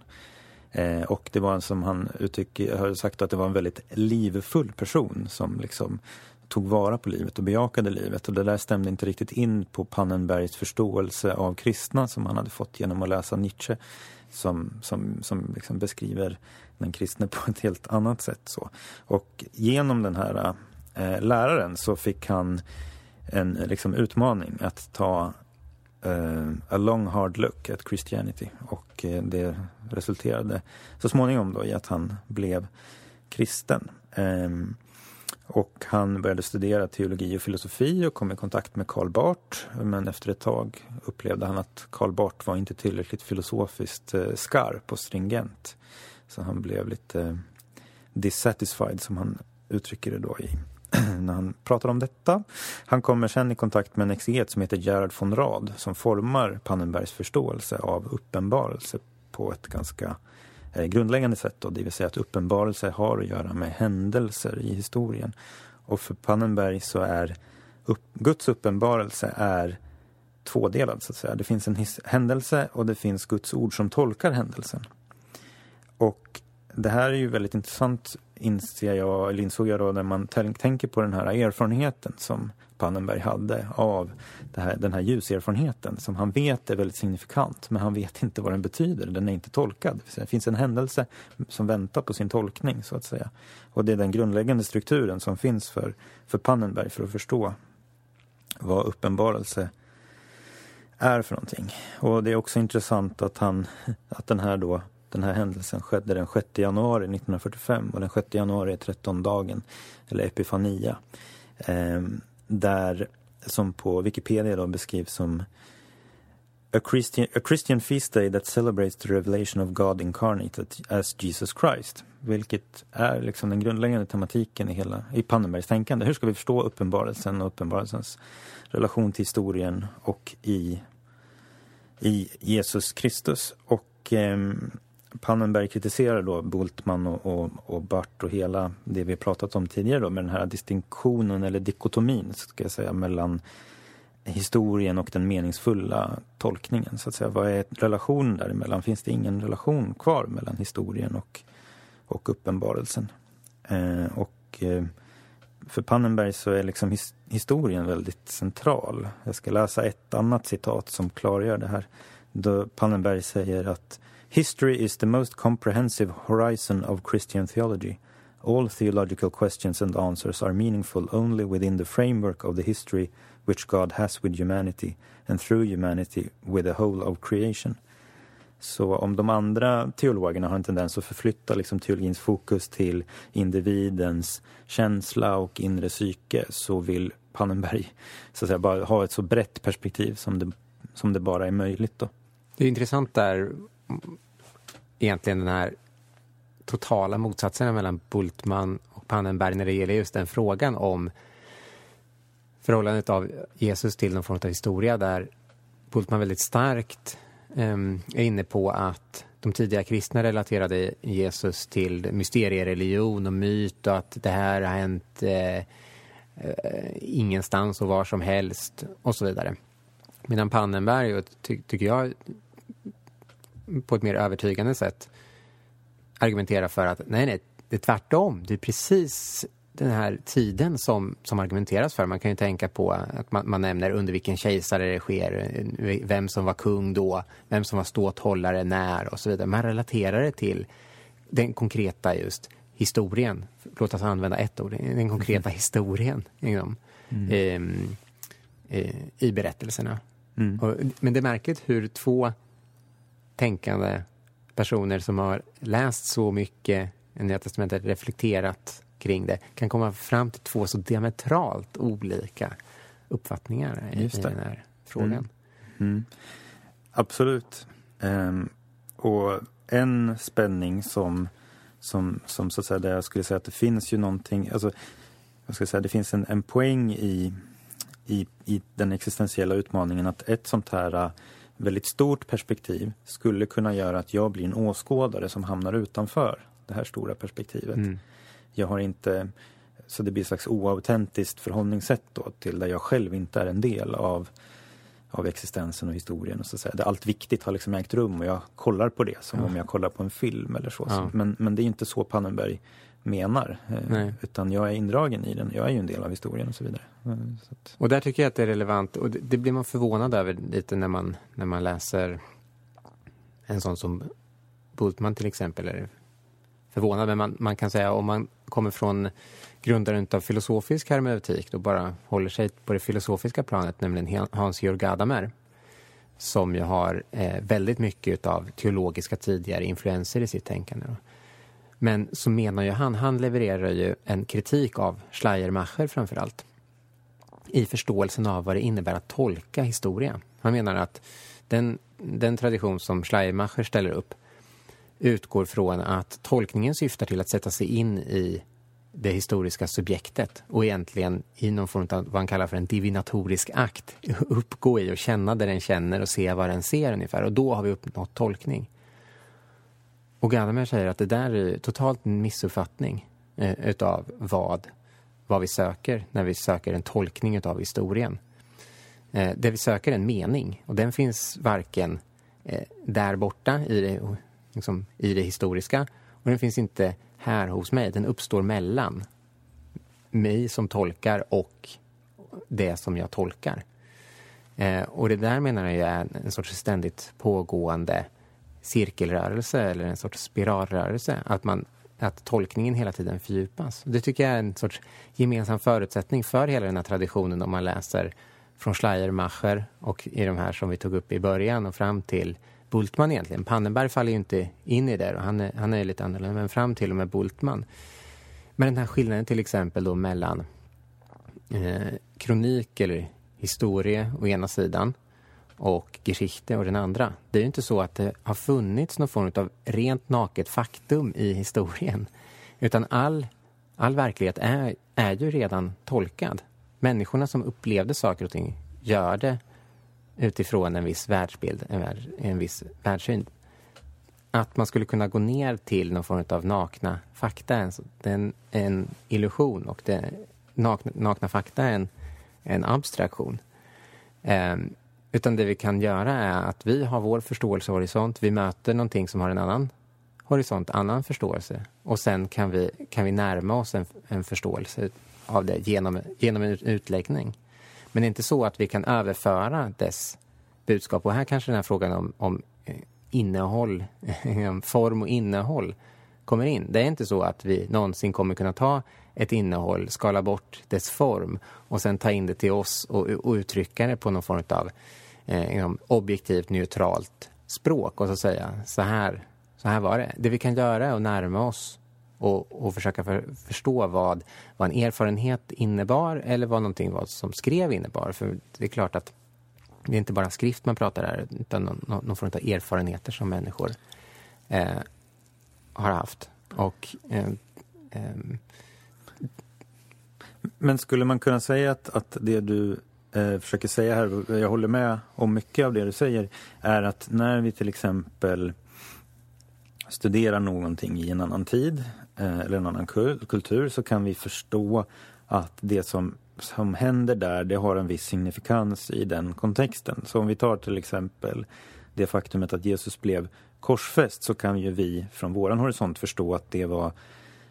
Eh, och det var en som han uttryck, har sagt att det var en väldigt livfull person som liksom tog vara på livet och bejakade livet. Och det där stämde inte riktigt in på Pannenbergs förståelse av kristna som han hade fått genom att läsa Nietzsche som, som, som liksom beskriver den kristne på ett helt annat sätt. Så. Och genom den här eh, läraren så fick han en liksom, utmaning att ta eh, a long hard look at Christianity och eh, det resulterade så småningom då i att han blev kristen. Um, och han började studera teologi och filosofi och kom i kontakt med Karl Barth. Men efter ett tag upplevde han att Karl Barth var inte tillräckligt filosofiskt eh, skarp och stringent. Så han blev lite eh, dissatisfied som han uttrycker det då i, när han pratar om detta. Han kommer sen i kontakt med en exeget som heter Gerhard von Rad som formar Pannenbergs förståelse av uppenbarelse på ett ganska eh, Eh, grundläggande sätt. Då, det vill säga att uppenbarelse har att göra med händelser i historien. Och för Pannenberg så är upp, Guds uppenbarelse är tvådelad så att säga. Det finns en händelse och det finns Guds ord som tolkar händelsen. Och det här är ju väldigt intressant inser jag, eller insåg jag då när man tänker på den här erfarenheten som Pannenberg hade av här, den här ljuserfarenheten som han vet är väldigt signifikant men han vet inte vad den betyder, den är inte tolkad. Det finns en händelse som väntar på sin tolkning så att säga. Och det är den grundläggande strukturen som finns för, för Pannenberg för att förstå vad uppenbarelse är för någonting. Och det är också intressant att, han, att den här då den här händelsen skedde den 6 januari 1945 och den 6 januari är trettondagen, eller Epifania. Eh, där, som på Wikipedia då beskrivs som A Christian, a Christian feast day that celebrates the revelation of God Incarnated as Jesus Christ. Vilket är liksom den grundläggande tematiken i hela i Pannenbergs tänkande. Hur ska vi förstå uppenbarelsen och uppenbarelsens relation till historien och i, i Jesus Kristus? Och eh, Pannenberg kritiserar då Bultmann och, och, och Bart och hela det vi pratat om tidigare då med den här distinktionen eller dikotomin ska jag säga mellan historien och den meningsfulla tolkningen. så att säga. Vad är relationen däremellan? Finns det ingen relation kvar mellan historien och, och uppenbarelsen? Eh, och eh, för Pannenberg så är liksom his, historien väldigt central. Jag ska läsa ett annat citat som klargör det här. Då Pannenberg säger att History is the most comprehensive horizon of Christian theology. All theological questions and answers are meaningful only within the framework of the history which God has with humanity and through humanity with the whole of creation. Så om de andra teologerna har en tendens att förflytta liksom teologins fokus till individens känsla och inre psyke så vill Pannenberg så att säga, bara ha ett så brett perspektiv som det, som det bara är möjligt. Då. Det är intressant där egentligen den här totala motsatsen mellan Bultmann och Pannenberg när det gäller just den frågan om förhållandet av Jesus till någon form av historia där Bultmann väldigt starkt ehm, är inne på att de tidiga kristna relaterade Jesus till mysteriereligion och myt och att det här har hänt eh, eh, ingenstans och var som helst och så vidare. Medan Pannenberg, ty tycker jag på ett mer övertygande sätt argumenterar för att nej, nej, det är tvärtom. Det är precis den här tiden som, som argumenteras för. Man kan ju tänka på att man, man nämner under vilken kejsare det sker, vem som var kung då, vem som var ståthållare när och så vidare. Man relaterar det till den konkreta just historien. Låt oss använda ett ord, den konkreta mm. historien liksom, mm. eh, i berättelserna. Mm. Och, men det är märkligt hur två tänkande personer som har läst så mycket i Nya Testamentet, reflekterat kring det, kan komma fram till två så diametralt olika uppfattningar i, i den här frågan. Mm. Mm. Absolut. Um, och en spänning som, som, som så att säga, där jag skulle säga att det finns ju någonting, alltså, jag ska säga, det finns en, en poäng i, i, i den existentiella utmaningen att ett sånt här väldigt stort perspektiv skulle kunna göra att jag blir en åskådare som hamnar utanför det här stora perspektivet. Mm. Jag har inte, så det blir ett slags oautentiskt förhållningssätt då till där jag själv inte är en del av, av existensen och historien. Och så att säga. allt viktigt har liksom ägt rum och jag kollar på det som ja. om jag kollar på en film eller så. Ja. Men, men det är inte så Pannenberg menar. Eh, utan jag är indragen i den. Jag är ju en del av historien och så vidare. Eh, så att... Och där tycker jag att det är relevant. Och det, det, blir man förvånad över lite när man, när man läser en sån som Bultman till exempel. Är förvånad, men man, man kan säga om man kommer från grundaren av filosofisk hermeneutik och bara håller sig på det filosofiska planet, nämligen Hans-Georg Gadamer som ju har eh, väldigt mycket av teologiska tidigare influenser i sitt tänkande. Då. Men så menar ju han, han levererar ju en kritik av Schleiermacher framför allt. I förståelsen av vad det innebär att tolka historia. Han menar att den, den tradition som Schleiermacher ställer upp utgår från att tolkningen syftar till att sätta sig in i det historiska subjektet och egentligen i någon form av vad han kallar för en divinatorisk akt uppgå i och känna det den känner och se vad den ser ungefär och då har vi uppnått tolkning. Och Gadamer säger att det där är totalt en missuppfattning eh, utav vad, vad vi söker när vi söker en tolkning utav historien. Eh, det vi söker är en mening och den finns varken eh, där borta i det, liksom, i det historiska och den finns inte här hos mig. Den uppstår mellan mig som tolkar och det som jag tolkar. Eh, och det där menar jag är en, en sorts ständigt pågående cirkelrörelse eller en sorts spiralrörelse. Att, man, att tolkningen hela tiden fördjupas. Det tycker jag är en sorts gemensam förutsättning för hela den här traditionen om man läser från Schleiermacher och i de här som vi tog upp i början och fram till Bultmann egentligen. Pannenberg faller ju inte in i det och han är, han är lite annorlunda, men fram till och med Bultmann. Men den här skillnaden till exempel då mellan eh, kronik eller historia å ena sidan och Geschichte och den andra. Det är ju inte så att det har funnits någon form av rent naket faktum i historien. Utan all, all verklighet är, är ju redan tolkad. Människorna som upplevde saker och ting gör det utifrån en viss världsbild, en, en viss världssyn. Att man skulle kunna gå ner till någon form av nakna fakta är en, en illusion och det, nakna, nakna fakta är en, en abstraktion. Um, utan det vi kan göra är att vi har vår förståelsehorisont, vi möter någonting som har en annan horisont, annan förståelse. Och sen kan vi, kan vi närma oss en, en förståelse av det genom, genom en utläggning. Men det är inte så att vi kan överföra dess budskap. Och här kanske den här frågan om, om eh, innehåll, form och innehåll kommer in. Det är inte så att vi någonsin kommer kunna ta ett innehåll, skala bort dess form och sen ta in det till oss och, och uttrycka det på någon form av eh, liksom, objektivt neutralt språk och så säga så här, så här var det. Det vi kan göra är att närma oss och, och försöka för, förstå vad, vad en erfarenhet innebar eller vad någonting var som skrev innebar. För det är klart att det är inte bara skrift man pratar här utan någon, någon form av erfarenheter som människor eh, har haft. Och eh, eh, men skulle man kunna säga att, att det du eh, försöker säga här, jag håller med om mycket av det du säger, är att när vi till exempel studerar någonting i en annan tid eh, eller en annan kultur så kan vi förstå att det som, som händer där, det har en viss signifikans i den kontexten. Så om vi tar till exempel det faktumet att Jesus blev korsfäst så kan ju vi från våran horisont förstå att det var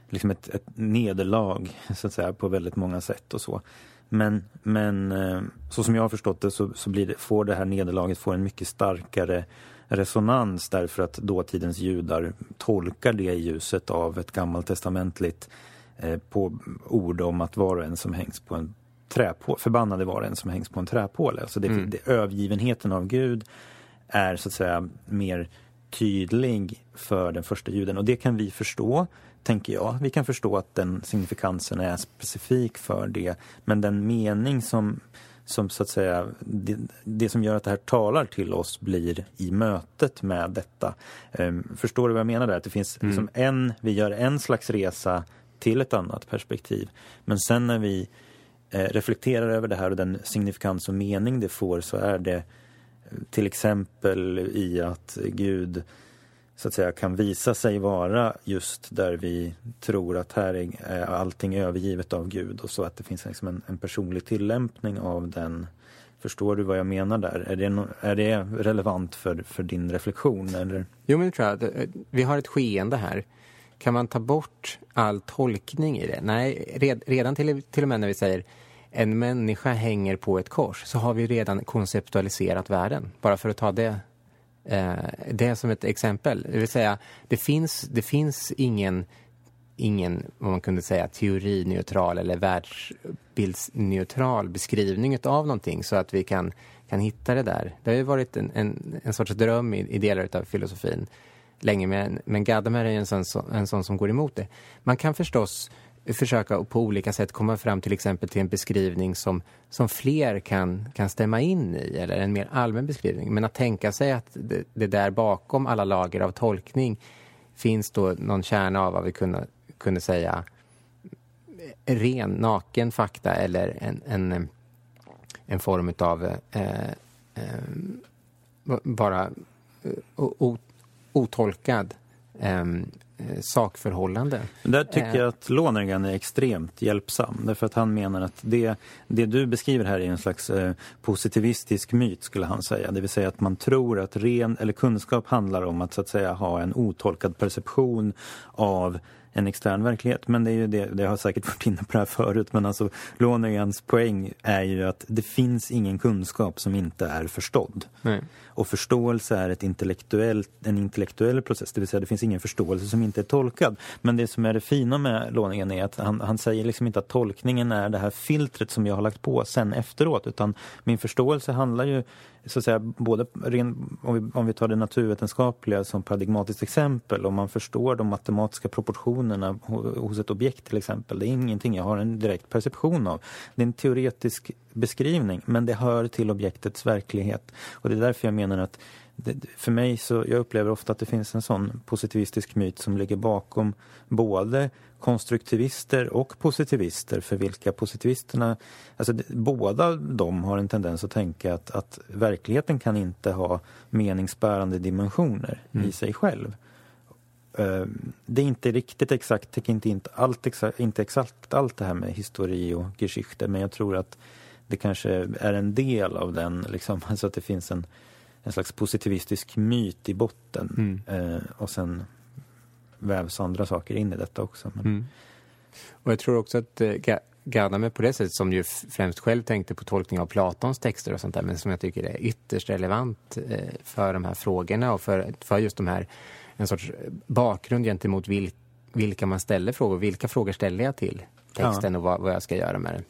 liksom ett, ett nederlag så att säga på väldigt många sätt och så. Men, men eh, så som jag har förstått det så, så det, får det här nederlaget får en mycket starkare resonans därför att dåtidens judar tolkar det i ljuset av ett gammaltestamentligt eh, på ord om att var och en som hängs på en träpåle, förbannade var och en som hängs på en träpåle. Alltså det, mm. det, övergivenheten av Gud är så att säga mer tydlig för den första juden och det kan vi förstå tänker jag. Vi kan förstå att den signifikansen är specifik för det. Men den mening som, som så att säga, det, det som gör att det här talar till oss blir i mötet med detta. Um, förstår du vad jag menar där? Att det finns mm. liksom en, vi gör en slags resa till ett annat perspektiv. Men sen när vi eh, reflekterar över det här och den signifikans och mening det får så är det eh, till exempel i att Gud så att säga kan visa sig vara just där vi tror att här är eh, allting övergivet av Gud och så att det finns liksom en, en personlig tillämpning av den. Förstår du vad jag menar där? Är det, no, är det relevant för, för din reflektion? Eller? Jo, men det tror jag. Eh, vi har ett skeende här. Kan man ta bort all tolkning i det? Nej, red, redan till, till och med när vi säger en människa hänger på ett kors så har vi redan konceptualiserat världen. Bara för att ta det Eh, det som ett exempel. Det vill säga, det finns, det finns ingen, ingen, vad man kunde säga, teorineutral eller världsbildsneutral beskrivning av någonting så att vi kan, kan hitta det där. Det har ju varit en, en, en sorts dröm i, i delar av filosofin länge, men, men Gadamer är en sån, en sån som går emot det. Man kan förstås försöka på olika sätt komma fram till exempel till en beskrivning som, som fler kan, kan stämma in i eller en mer allmän beskrivning. Men att tänka sig att det, det där bakom alla lager av tolkning finns då någon kärna av vad vi kunde, kunde säga ren, naken fakta eller en, en, en form av eh, eh, bara eh, o, otolkad eh, Eh, sakförhållande. Där tycker jag eh. att Lonergan är extremt hjälpsam. Därför att han menar att det, det du beskriver här är en slags eh, positivistisk myt skulle han säga. Det vill säga att man tror att ren eller kunskap handlar om att så att säga ha en otolkad perception av en extern verklighet. Men det är ju det, det har säkert varit inne på det här förut, men alltså Lonergans poäng är ju att det finns ingen kunskap som inte är förstådd. Nej. Och förståelse är ett intellektuellt, en intellektuell process, det vill säga det finns ingen förståelse som inte är tolkad. Men det som är det fina med Lonergan är att han, han säger liksom inte att tolkningen är det här filtret som jag har lagt på sen efteråt, utan min förståelse handlar ju så att säga, både ren, om, vi, om vi tar det naturvetenskapliga som paradigmatiskt exempel, om man förstår de matematiska proportionerna hos ett objekt till exempel. Det är ingenting jag har en direkt perception av. Det är en teoretisk beskrivning, men det hör till objektets verklighet. Och det är därför jag menar att för mig så, jag upplever ofta att det finns en sån positivistisk myt som ligger bakom både konstruktivister och positivister för vilka positivisterna, alltså båda de har en tendens att tänka att, att verkligheten kan inte ha meningsbärande dimensioner mm. i sig själv. Uh, det är inte riktigt exakt, täcker inte, inte, allt exakt, inte exakt allt det här med histori och geschichte men jag tror att det kanske är en del av den, liksom, alltså att det finns en en slags positivistisk myt i botten. Mm. Eh, och sen vävs andra saker in i detta också. Men... Mm. Och jag tror också att eh, Gadamer på det sättet som ju främst själv tänkte på tolkning av Platons texter och sånt där men som jag tycker är ytterst relevant eh, för de här frågorna och för, för just de här en sorts bakgrund gentemot vil, vilka man ställer frågor. Vilka frågor ställer jag till texten ja. och vad, vad, jag ska göra med den.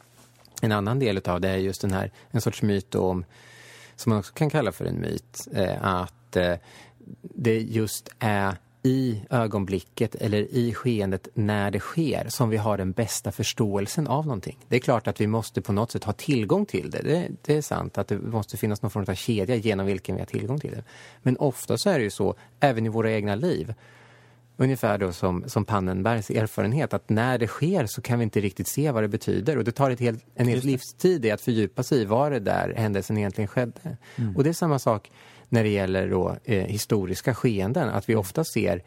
En annan del av det är just den här en sorts myt om som man också kan kalla för en myt, eh, att eh, det just är i ögonblicket eller i skeendet när det sker som vi har den bästa förståelsen av någonting. Det är klart att vi måste på något sätt ha tillgång till det. Det, det är sant att det måste finnas någon form av kedja genom vilken vi har tillgång till det. Men ofta så är det ju så, även i våra egna liv, ungefär då som, som Pannenbergs erfarenhet att när det sker så kan vi inte riktigt se vad det betyder och det tar ett helt, en hel livstid i att fördjupa sig i vad det där händelsen egentligen skedde. Mm. Och det är samma sak när det gäller då, eh, historiska skeenden, att vi ofta ser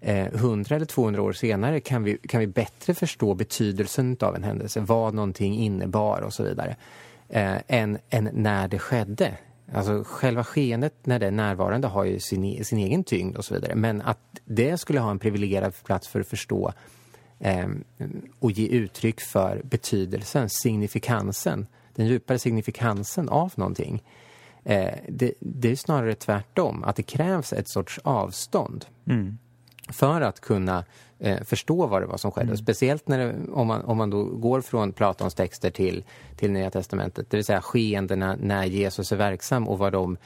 eh, 100 eller 200 år senare kan vi, kan vi bättre förstå betydelsen av en händelse, vad någonting innebar och så vidare, eh, än, än när det skedde. Alltså själva skeendet när det är närvarande har ju sin, sin egen tyngd och så vidare. Men att det skulle ha en privilegierad plats för att förstå eh, och ge uttryck för betydelsen, signifikansen, den djupare signifikansen av någonting. Eh, det, det, är snarare tvärtom, att det krävs ett sorts avstånd. Mm för att kunna eh, förstå vad det var som skedde. Mm. Speciellt när det, om, man, om man då går från Platons texter till, till Nya Testamentet, det vill säga skeendena när Jesus är verksam och vad de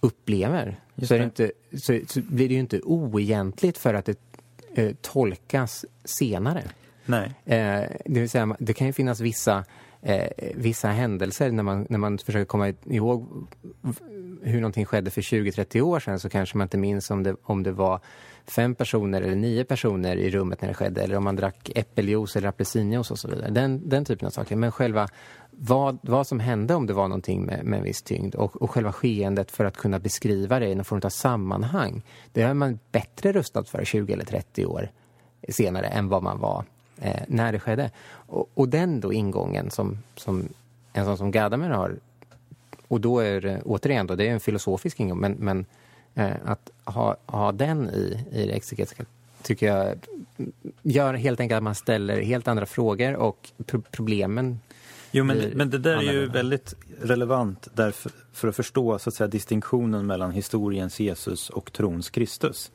upplever. Så, är det inte, så, så, blir det ju inte oegentligt för att det eh, tolkas senare. Nej. Eh, det vill säga, det kan ju finnas vissa eh, vissa händelser när man, när man försöker komma ihåg hur någonting skedde för 20-30 år sedan så kanske man inte minns om det, om det var fem personer eller nio personer i rummet när det skedde eller om man drack äppeljuice eller apelsinjuice och så vidare. Den, den typen av saker. Men själva vad, vad som hände om det var någonting med, med en viss tyngd och, och själva skeendet för att kunna beskriva det i någon form av sammanhang. Det är man bättre rustad för 20 eller 30 år senare än vad man var eh, när det skedde. Och, och, den då ingången som, som en sån som Gadamer har och då är det återigen då, det är en filosofisk ingång men, men Eh, att ha, ha den i, i det exegetiska tycker jag gör helt enkelt att man ställer helt andra frågor och pro problemen Jo, men, men det där är ju väldigt relevant därför, för att förstå så att säga, distinktionen mellan historiens Jesus och trons Kristus.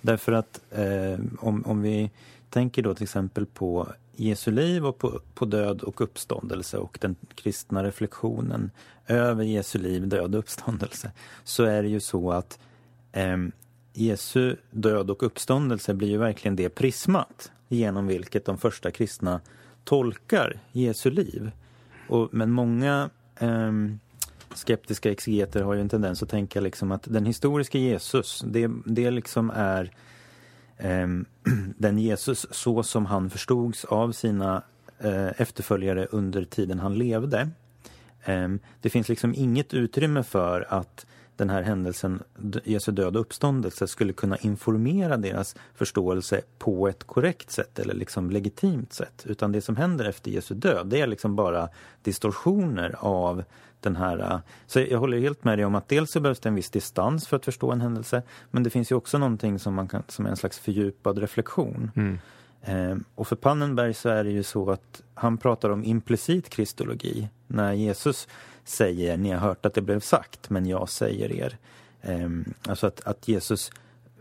Därför att eh, om, om vi tänker då till exempel på Jesu liv och på, på död och uppståndelse och den kristna reflektionen över Jesu liv, död och uppståndelse så är det ju så att eh, Jesu död och uppståndelse blir ju verkligen det prismat genom vilket de första kristna tolkar Jesu liv. Och, men många eh, skeptiska exegeter har ju en tendens att tänka liksom att den historiska Jesus, det, det liksom är Ehm, den Jesus så som han förstods av sina eh, efterföljare under tiden han levde. Ehm, det finns liksom inget utrymme för att den här händelsen, Jesu död och uppståndelse, skulle kunna informera deras förståelse på ett korrekt sätt eller liksom legitimt sätt. Utan det som händer efter Jesu död, det är liksom bara distorsioner av den här... Så jag håller helt med dig om att dels så behövs det en viss distans för att förstå en händelse, men det finns ju också någonting som, man kan, som är en slags fördjupad reflektion. Mm. Eh, och för Pannenberg så är det ju så att han pratar om implicit kristologi. När Jesus säger, ni har hört att det blev sagt, men jag säger er. Eh, alltså att, att Jesus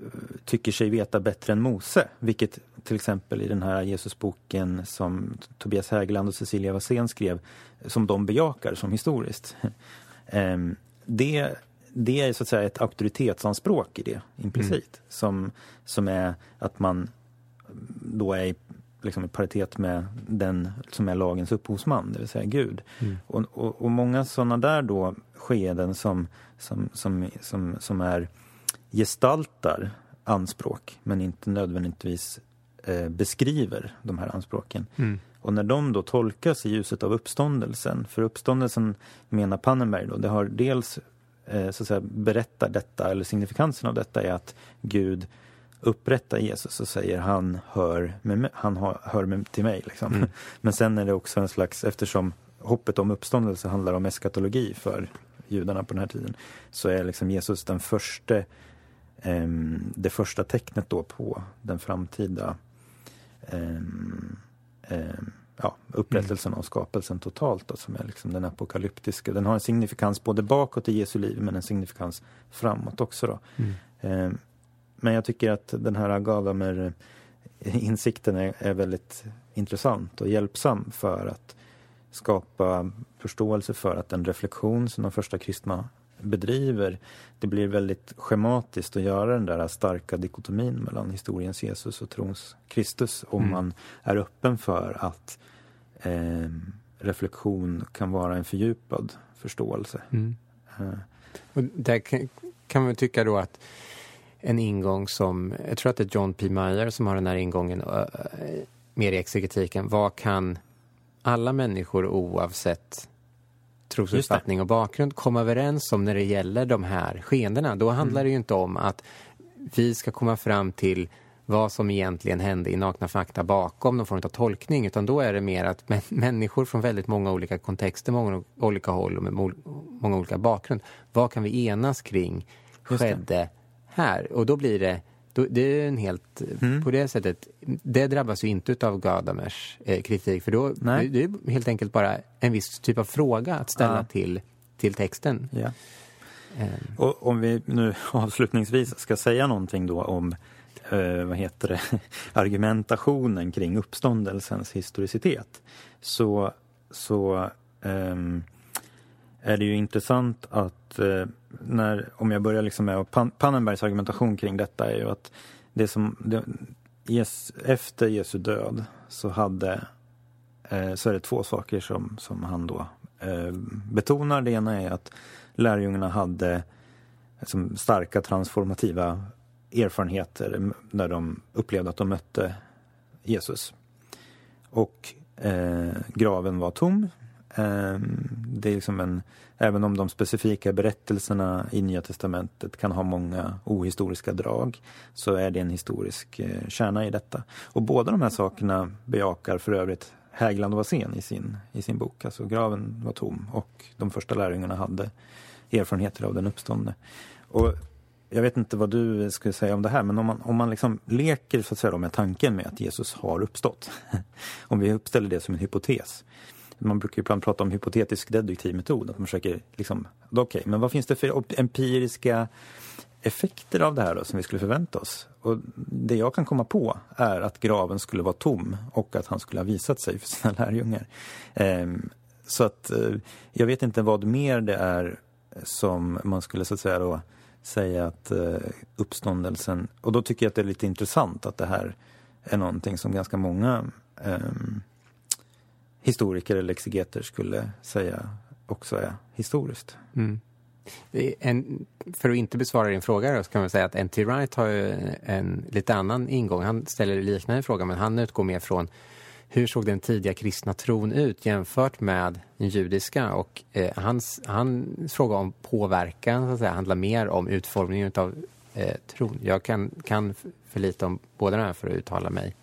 eh, tycker sig veta bättre än Mose, vilket till exempel i den här Jesusboken som Tobias Hägerland och Cecilia Wassén skrev, som de bejakar som historiskt. Ehm, det, det är så att säga ett auktoritetsanspråk i det, implicit, mm. som, som är att man då är liksom i paritet med den som är lagens upphovsman, det vill säga Gud. Mm. Och, och, och, många sådana där då skeden som, som, som, som, som är gestaltar anspråk men inte nödvändigtvis eh, beskriver de här anspråken. Mm. Och när de då tolkas i ljuset av uppståndelsen, för uppståndelsen menar Pannenberg då, det har dels eh, så att säga berättar detta, eller signifikansen av detta är att Gud upprättar Jesus och säger han hör, med, han hör med, till mig. Liksom. Mm. Men sen är det också en slags, eftersom hoppet om uppståndelse handlar om eskatologi för judarna på den här tiden, så är liksom Jesus den första, eh, det första tecknet då på den framtida eh, eh, ja, upprättelsen mm. av skapelsen totalt då, som är liksom den apokalyptiska. Den har en signifikans både bakåt i Jesu liv men en signifikans framåt också. Då. Mm. Men jag tycker att den här Gadamer-insikten är, är väldigt intressant och hjälpsam för att skapa förståelse för att den reflektion som de första kristna bedriver, det blir väldigt schematiskt att göra den där starka dikotomin mellan historiens Jesus och trons Kristus om mm. man är öppen för att eh, reflektion kan vara en fördjupad förståelse. Mm. Eh. Och där kan, kan man tycka då att en ingång som, jag tror att det är John P. Meyer som har den här ingången mer i exegetiken. Vad kan alla människor oavsett trosuppfattning och bakgrund komma överens om när det gäller de här skeendena? Då handlar mm. det ju inte om att vi ska komma fram till vad som egentligen hände i nakna fakta bakom någon form av tolkning utan då är det mer att människor från väldigt många olika kontexter, många olika håll och med många olika bakgrund, vad kan vi enas kring skedde här. Och då blir det, då, det är en helt, mm. på det sättet, det drabbas ju inte av Gadamers eh, kritik för då Nej. det är helt enkelt bara en viss typ av fråga att ställa ja. till, till texten. Ja. Um. Och om vi nu avslutningsvis ska säga någonting då om eh, vad heter det, argumentationen kring uppståndelsens historicitet så, så um, är det ju intressant att eh, när, om jag börjar liksom med Pan Pannenbergs argumentation kring detta är ju att det som, det, yes, efter Jesu död så hade eh, så är det två saker som, som han då eh, betonar. Det ena är att lärjungarna hade liksom, starka transformativa erfarenheter när de upplevde att de mötte Jesus. Och eh, graven var tom. Ehm, det är liksom en, även om de specifika berättelserna i Nya Testamentet kan ha många ohistoriska drag så är det en historisk eh, kärna i detta. Och båda de här sakerna bejakar för övrigt Hägland och Wassén i sin, i sin bok. Alltså graven var tom och de första lärjungarna hade erfarenheter av den uppståndne. Och jag vet inte vad du skulle säga om det här, men om man, om man liksom leker så att säga, med tanken med att Jesus har uppstått. om vi uppställer det som en hypotes man brukar ibland prata om hypotetisk deduktiv metod, att man försöker liksom, okej, okay, men vad finns det för empiriska effekter av det här då som vi skulle förvänta oss? Och det jag kan komma på är att graven skulle vara tom och att han skulle ha visat sig för sina lärjungar. Ehm, så att eh, jag vet inte vad mer det är som man skulle så att säga då säga att eh, uppståndelsen, och då tycker jag att det är lite intressant att det här är någonting som ganska många um, historiker eller exegeter skulle säga också är historiskt. Mm. En, för att inte besvara din fråga då, så kan man säga att N.T. Wright har en lite annan ingång. Han ställer liknande fråga men han utgår mer från hur såg den tidiga kristna tron ut jämfört med den judiska? Och eh, hans, hans fråga om påverkan så att säga, handlar mer om utformningen av eh, tron. Jag kan, kan för lite om båda de här för att uttala mig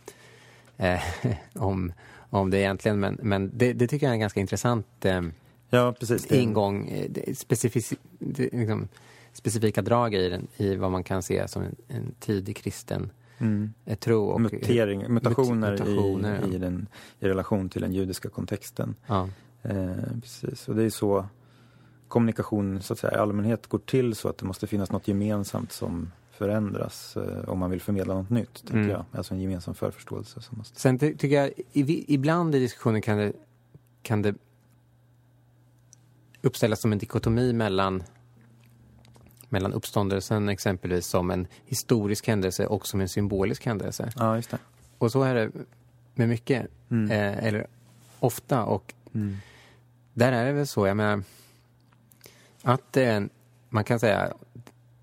eh, om, om det egentligen, men, men det, det tycker jag är en ganska intressant eh, ja, precis. ingång, eh, specific, liksom, specifika drag i, den, i vad man kan se som en, en tidig kristen mm. tro. Och Mutering, mutationer, mutationer i, ja. i, den, i relation till den judiska kontexten. Ja. Eh, precis, och det är så kommunikation så att säga, i allmänhet går till så att det måste finnas något gemensamt som förändras eh, om man vill förmedla något nytt, tänker mm. jag. Alltså en gemensam förförståelse. Som måste... Sen ty tycker jag, i, ibland i diskussionen kan det, kan det uppställas som en dikotomi mellan mellan uppståndelsen exempelvis som en historisk händelse och som en symbolisk händelse. Ja, just det. Och så är det med mycket, mm. eh, eller ofta. Och mm. där är det väl så, jag menar, att en, man kan säga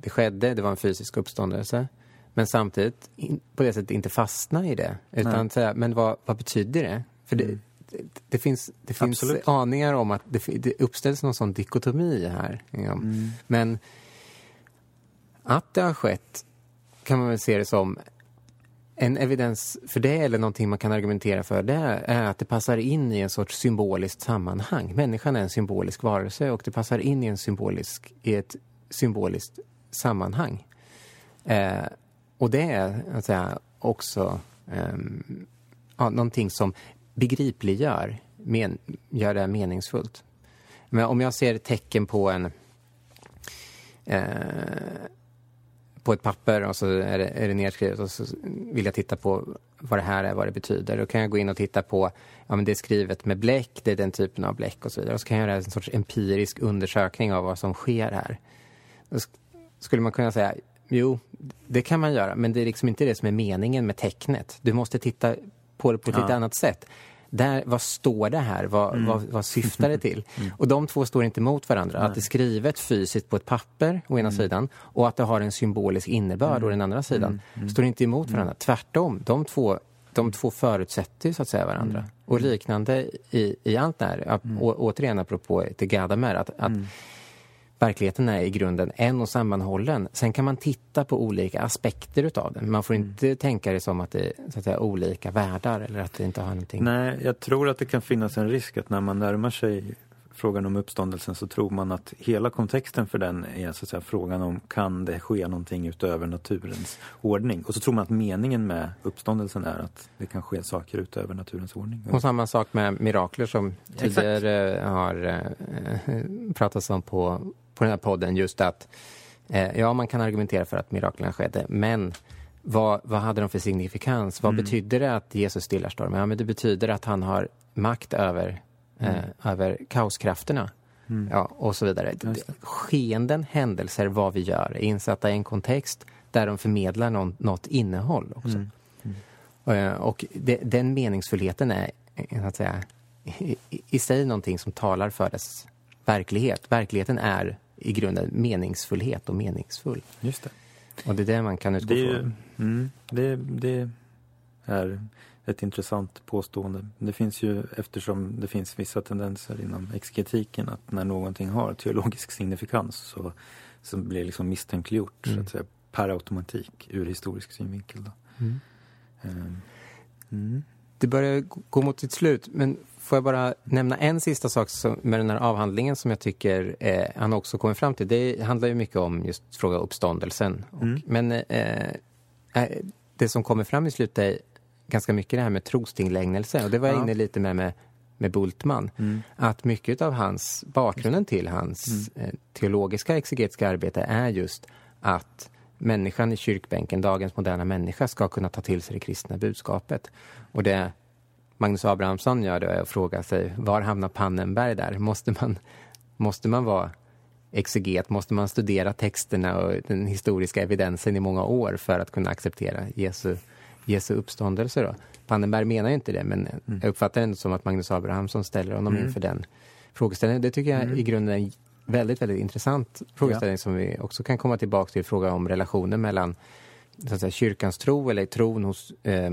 det skedde, det var en fysisk uppståndelse. Men samtidigt in, på det sättet inte fastna i det. Utan säga, men vad, vad betyder det? För det, mm. det, det, finns, det finns aningar om att det, det uppställs någon sån dikotomi här. Mm. Men att det har skett kan man väl se det som en evidens för det eller någonting man kan argumentera för det är att det passar in i en sorts symboliskt sammanhang. Människan är en symbolisk varelse och det passar in i, en symbolisk, i ett symboliskt sammanhang. Eh, och det är att säga, också eh, ja, någonting som begripliggör, men, gör det meningsfullt. Men om jag ser tecken på en eh, på ett papper och så är det, är det nedskrivet och så vill jag titta på vad det här är, vad det betyder. Då kan jag gå in och titta på, ja men det är skrivet med bläck, det är den typen av bläck och så vidare. Och så kan jag göra en sorts empirisk undersökning av vad som sker här. Skulle man kunna säga, jo, det kan man göra, men det är liksom inte det som är meningen med tecknet. Du måste titta på det på ett ja. lite annat sätt där, vad står det här? Vad, mm. vad, vad syftar det till? Mm. Och de två står inte mot varandra. Nej. Att det är skrivet fysiskt på ett papper å ena mm. sidan och att det har en symbolisk innebörd å den andra sidan mm. Mm. står inte emot varandra. Tvärtom, de två, de två förutsätter så att säga varandra. Och liknande i, i allt det här. Å, återigen apropå till Gadamer, att, att verkligheten är i grunden en och sammanhållen. Sen kan man titta på olika aspekter utav den. Man får mm. inte mm. tänka det som att det är säga, olika världar eller att det inte har någonting. Nej, jag tror att det kan finnas en risk att när man närmar sig frågan om uppståndelsen så tror man att hela kontexten för den är så att säga, frågan om kan det ske någonting utöver naturens ordning? Och så tror man att meningen med uppståndelsen är att det kan ske saker utöver naturens ordning. Och samma sak med mirakler som tidigare Exakt. har eh, pratats om på på den här podden just att eh, ja, man kan argumentera för att miraklerna skedde, men vad, vad hade de för signifikans? Vad mm. betyder det att Jesus stillar stormen? Ja, men det betyder att han har makt över, eh, mm. över kaoskrafterna. Mm. Ja, och så vidare. Skeenden, händelser, vad vi gör är insatta i en kontext där de förmedlar någon, något innehåll också. Mm. Mm. Eh, och det, den meningsfullheten är så att säga, i, i, sig någonting som talar för dess verklighet. Verkligheten är i grunden meningsfullhet och meningsfull. Just det. Och det är det man kan utgå det, från. Mm, det, det är ett intressant påstående. Det finns ju, eftersom det finns vissa tendenser inom exegetiken att när någonting har teologisk signifikans så, så blir det liksom misstänkliggjort mm. så att säga, per automatik ur historisk synvinkel. Då. Mm. Um, mm. Det börjar gå mot sitt slut, men Får jag bara nämna en sista sak som, med den här avhandlingen som jag tycker eh, han också kommer fram till. Det handlar ju mycket om just fråga uppståndelsen. Mm. men eh, eh, det som kommer fram i slutet är ganska mycket det här med trostinglägnelse. Och det var jag ja. inne lite med med, med Bultman. Mm. Att mycket av hans, bakgrunden till hans mm. eh, teologiska exegetiska arbete är just att människan i kyrkbänken, dagens moderna människa, ska kunna ta till sig det kristna budskapet. Och det Magnus Abrahamsson gör det och frågar sig var hamnar Pannenberg där? Måste man, måste man vara exeget? Måste man studera texterna och den historiska evidensen i många år för att kunna acceptera Jesu, Jesu uppståndelse? Då? Pannenberg menar ju inte det, men mm. jag uppfattar det som att Magnus Abrahamsson ställer honom mm. inför den frågeställningen. Det tycker jag mm. i grunden är en väldigt, väldigt intressant frågeställning ja. som vi också kan komma tillbaka till. Fråga om relationen mellan så att säga, kyrkans tro eller tron hos eh,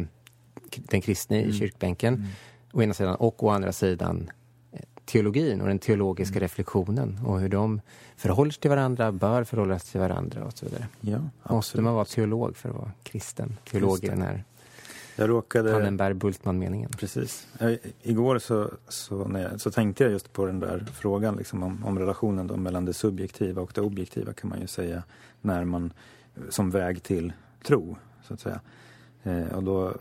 den kristne i kyrkbänken mm. å ena sidan och å andra sidan eh, teologin och den teologiska mm. reflektionen och hur de förhåller sig till varandra, bör förhålla sig till varandra och så vidare. Ja, Måste man vara teolog för att vara kristen? Teolog i den här jag råkade... Tannenberg-Bultman-meningen. Precis. Jag, igår så, så, jag, så tänkte jag just på den där frågan liksom om, om relationen då mellan det subjektiva och det objektiva kan man ju säga när man som väg till tro, så att säga. Eh, och då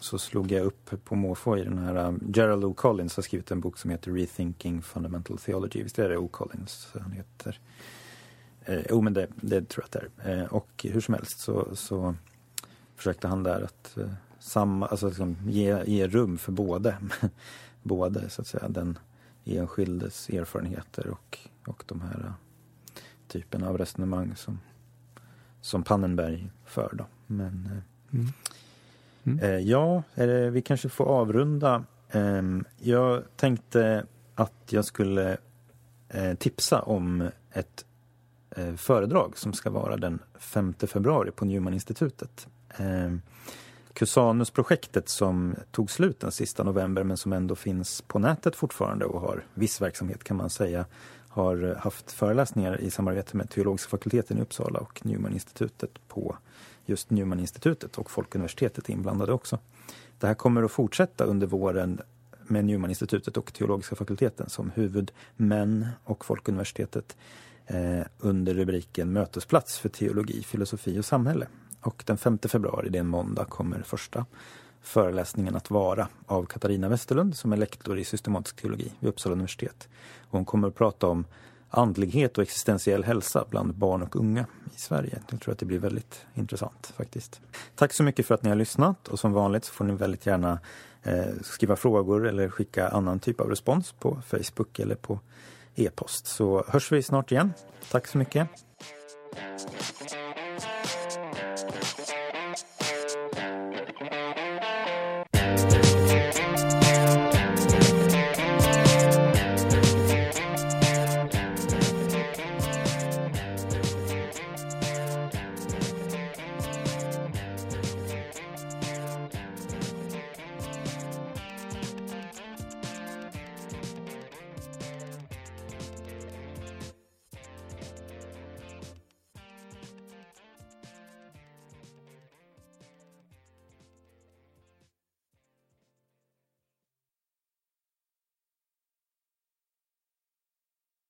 så slog jag upp på måfå i den här, um, Gerald O. Collins har skrivit en bok som heter Rethinking Fundamental Theology. Visst är det O. Collins han heter? Eh, jo, men det, det tror jag att det är. Eh, och hur som helst så, så försökte han där att eh, samma, alltså liksom ge, ge rum för både, både så att säga den enskildes erfarenheter och, och de här uh, typen av resonemang som, som Pannenberg för. Då. Men uh, mm. Mm. Uh, ja, det, vi kanske får avrunda. Um, jag tänkte att jag skulle tipsa om ett föredrag som ska vara den 5 februari på Newman-institutet. Cusanus-projektet som tog slut den sista november men som ändå finns på nätet fortfarande och har viss verksamhet kan man säga har haft föreläsningar i samarbete med teologiska fakulteten i Uppsala och Newman-institutet på just Newman-institutet och Folkuniversitetet inblandade också. Det här kommer att fortsätta under våren med Newman-institutet och teologiska fakulteten som huvudmän och Folkuniversitetet eh, under rubriken Mötesplats för teologi, filosofi och samhälle. Och den 5 februari, det är en måndag, kommer första föreläsningen att vara av Katarina Westerlund som är lektor i systematisk teologi vid Uppsala universitet. Och hon kommer att prata om andlighet och existentiell hälsa bland barn och unga i Sverige. Jag tror att det blir väldigt intressant faktiskt. Tack så mycket för att ni har lyssnat och som vanligt så får ni väldigt gärna eh, skriva frågor eller skicka annan typ av respons på Facebook eller på e-post. Så hörs vi snart igen. Tack så mycket.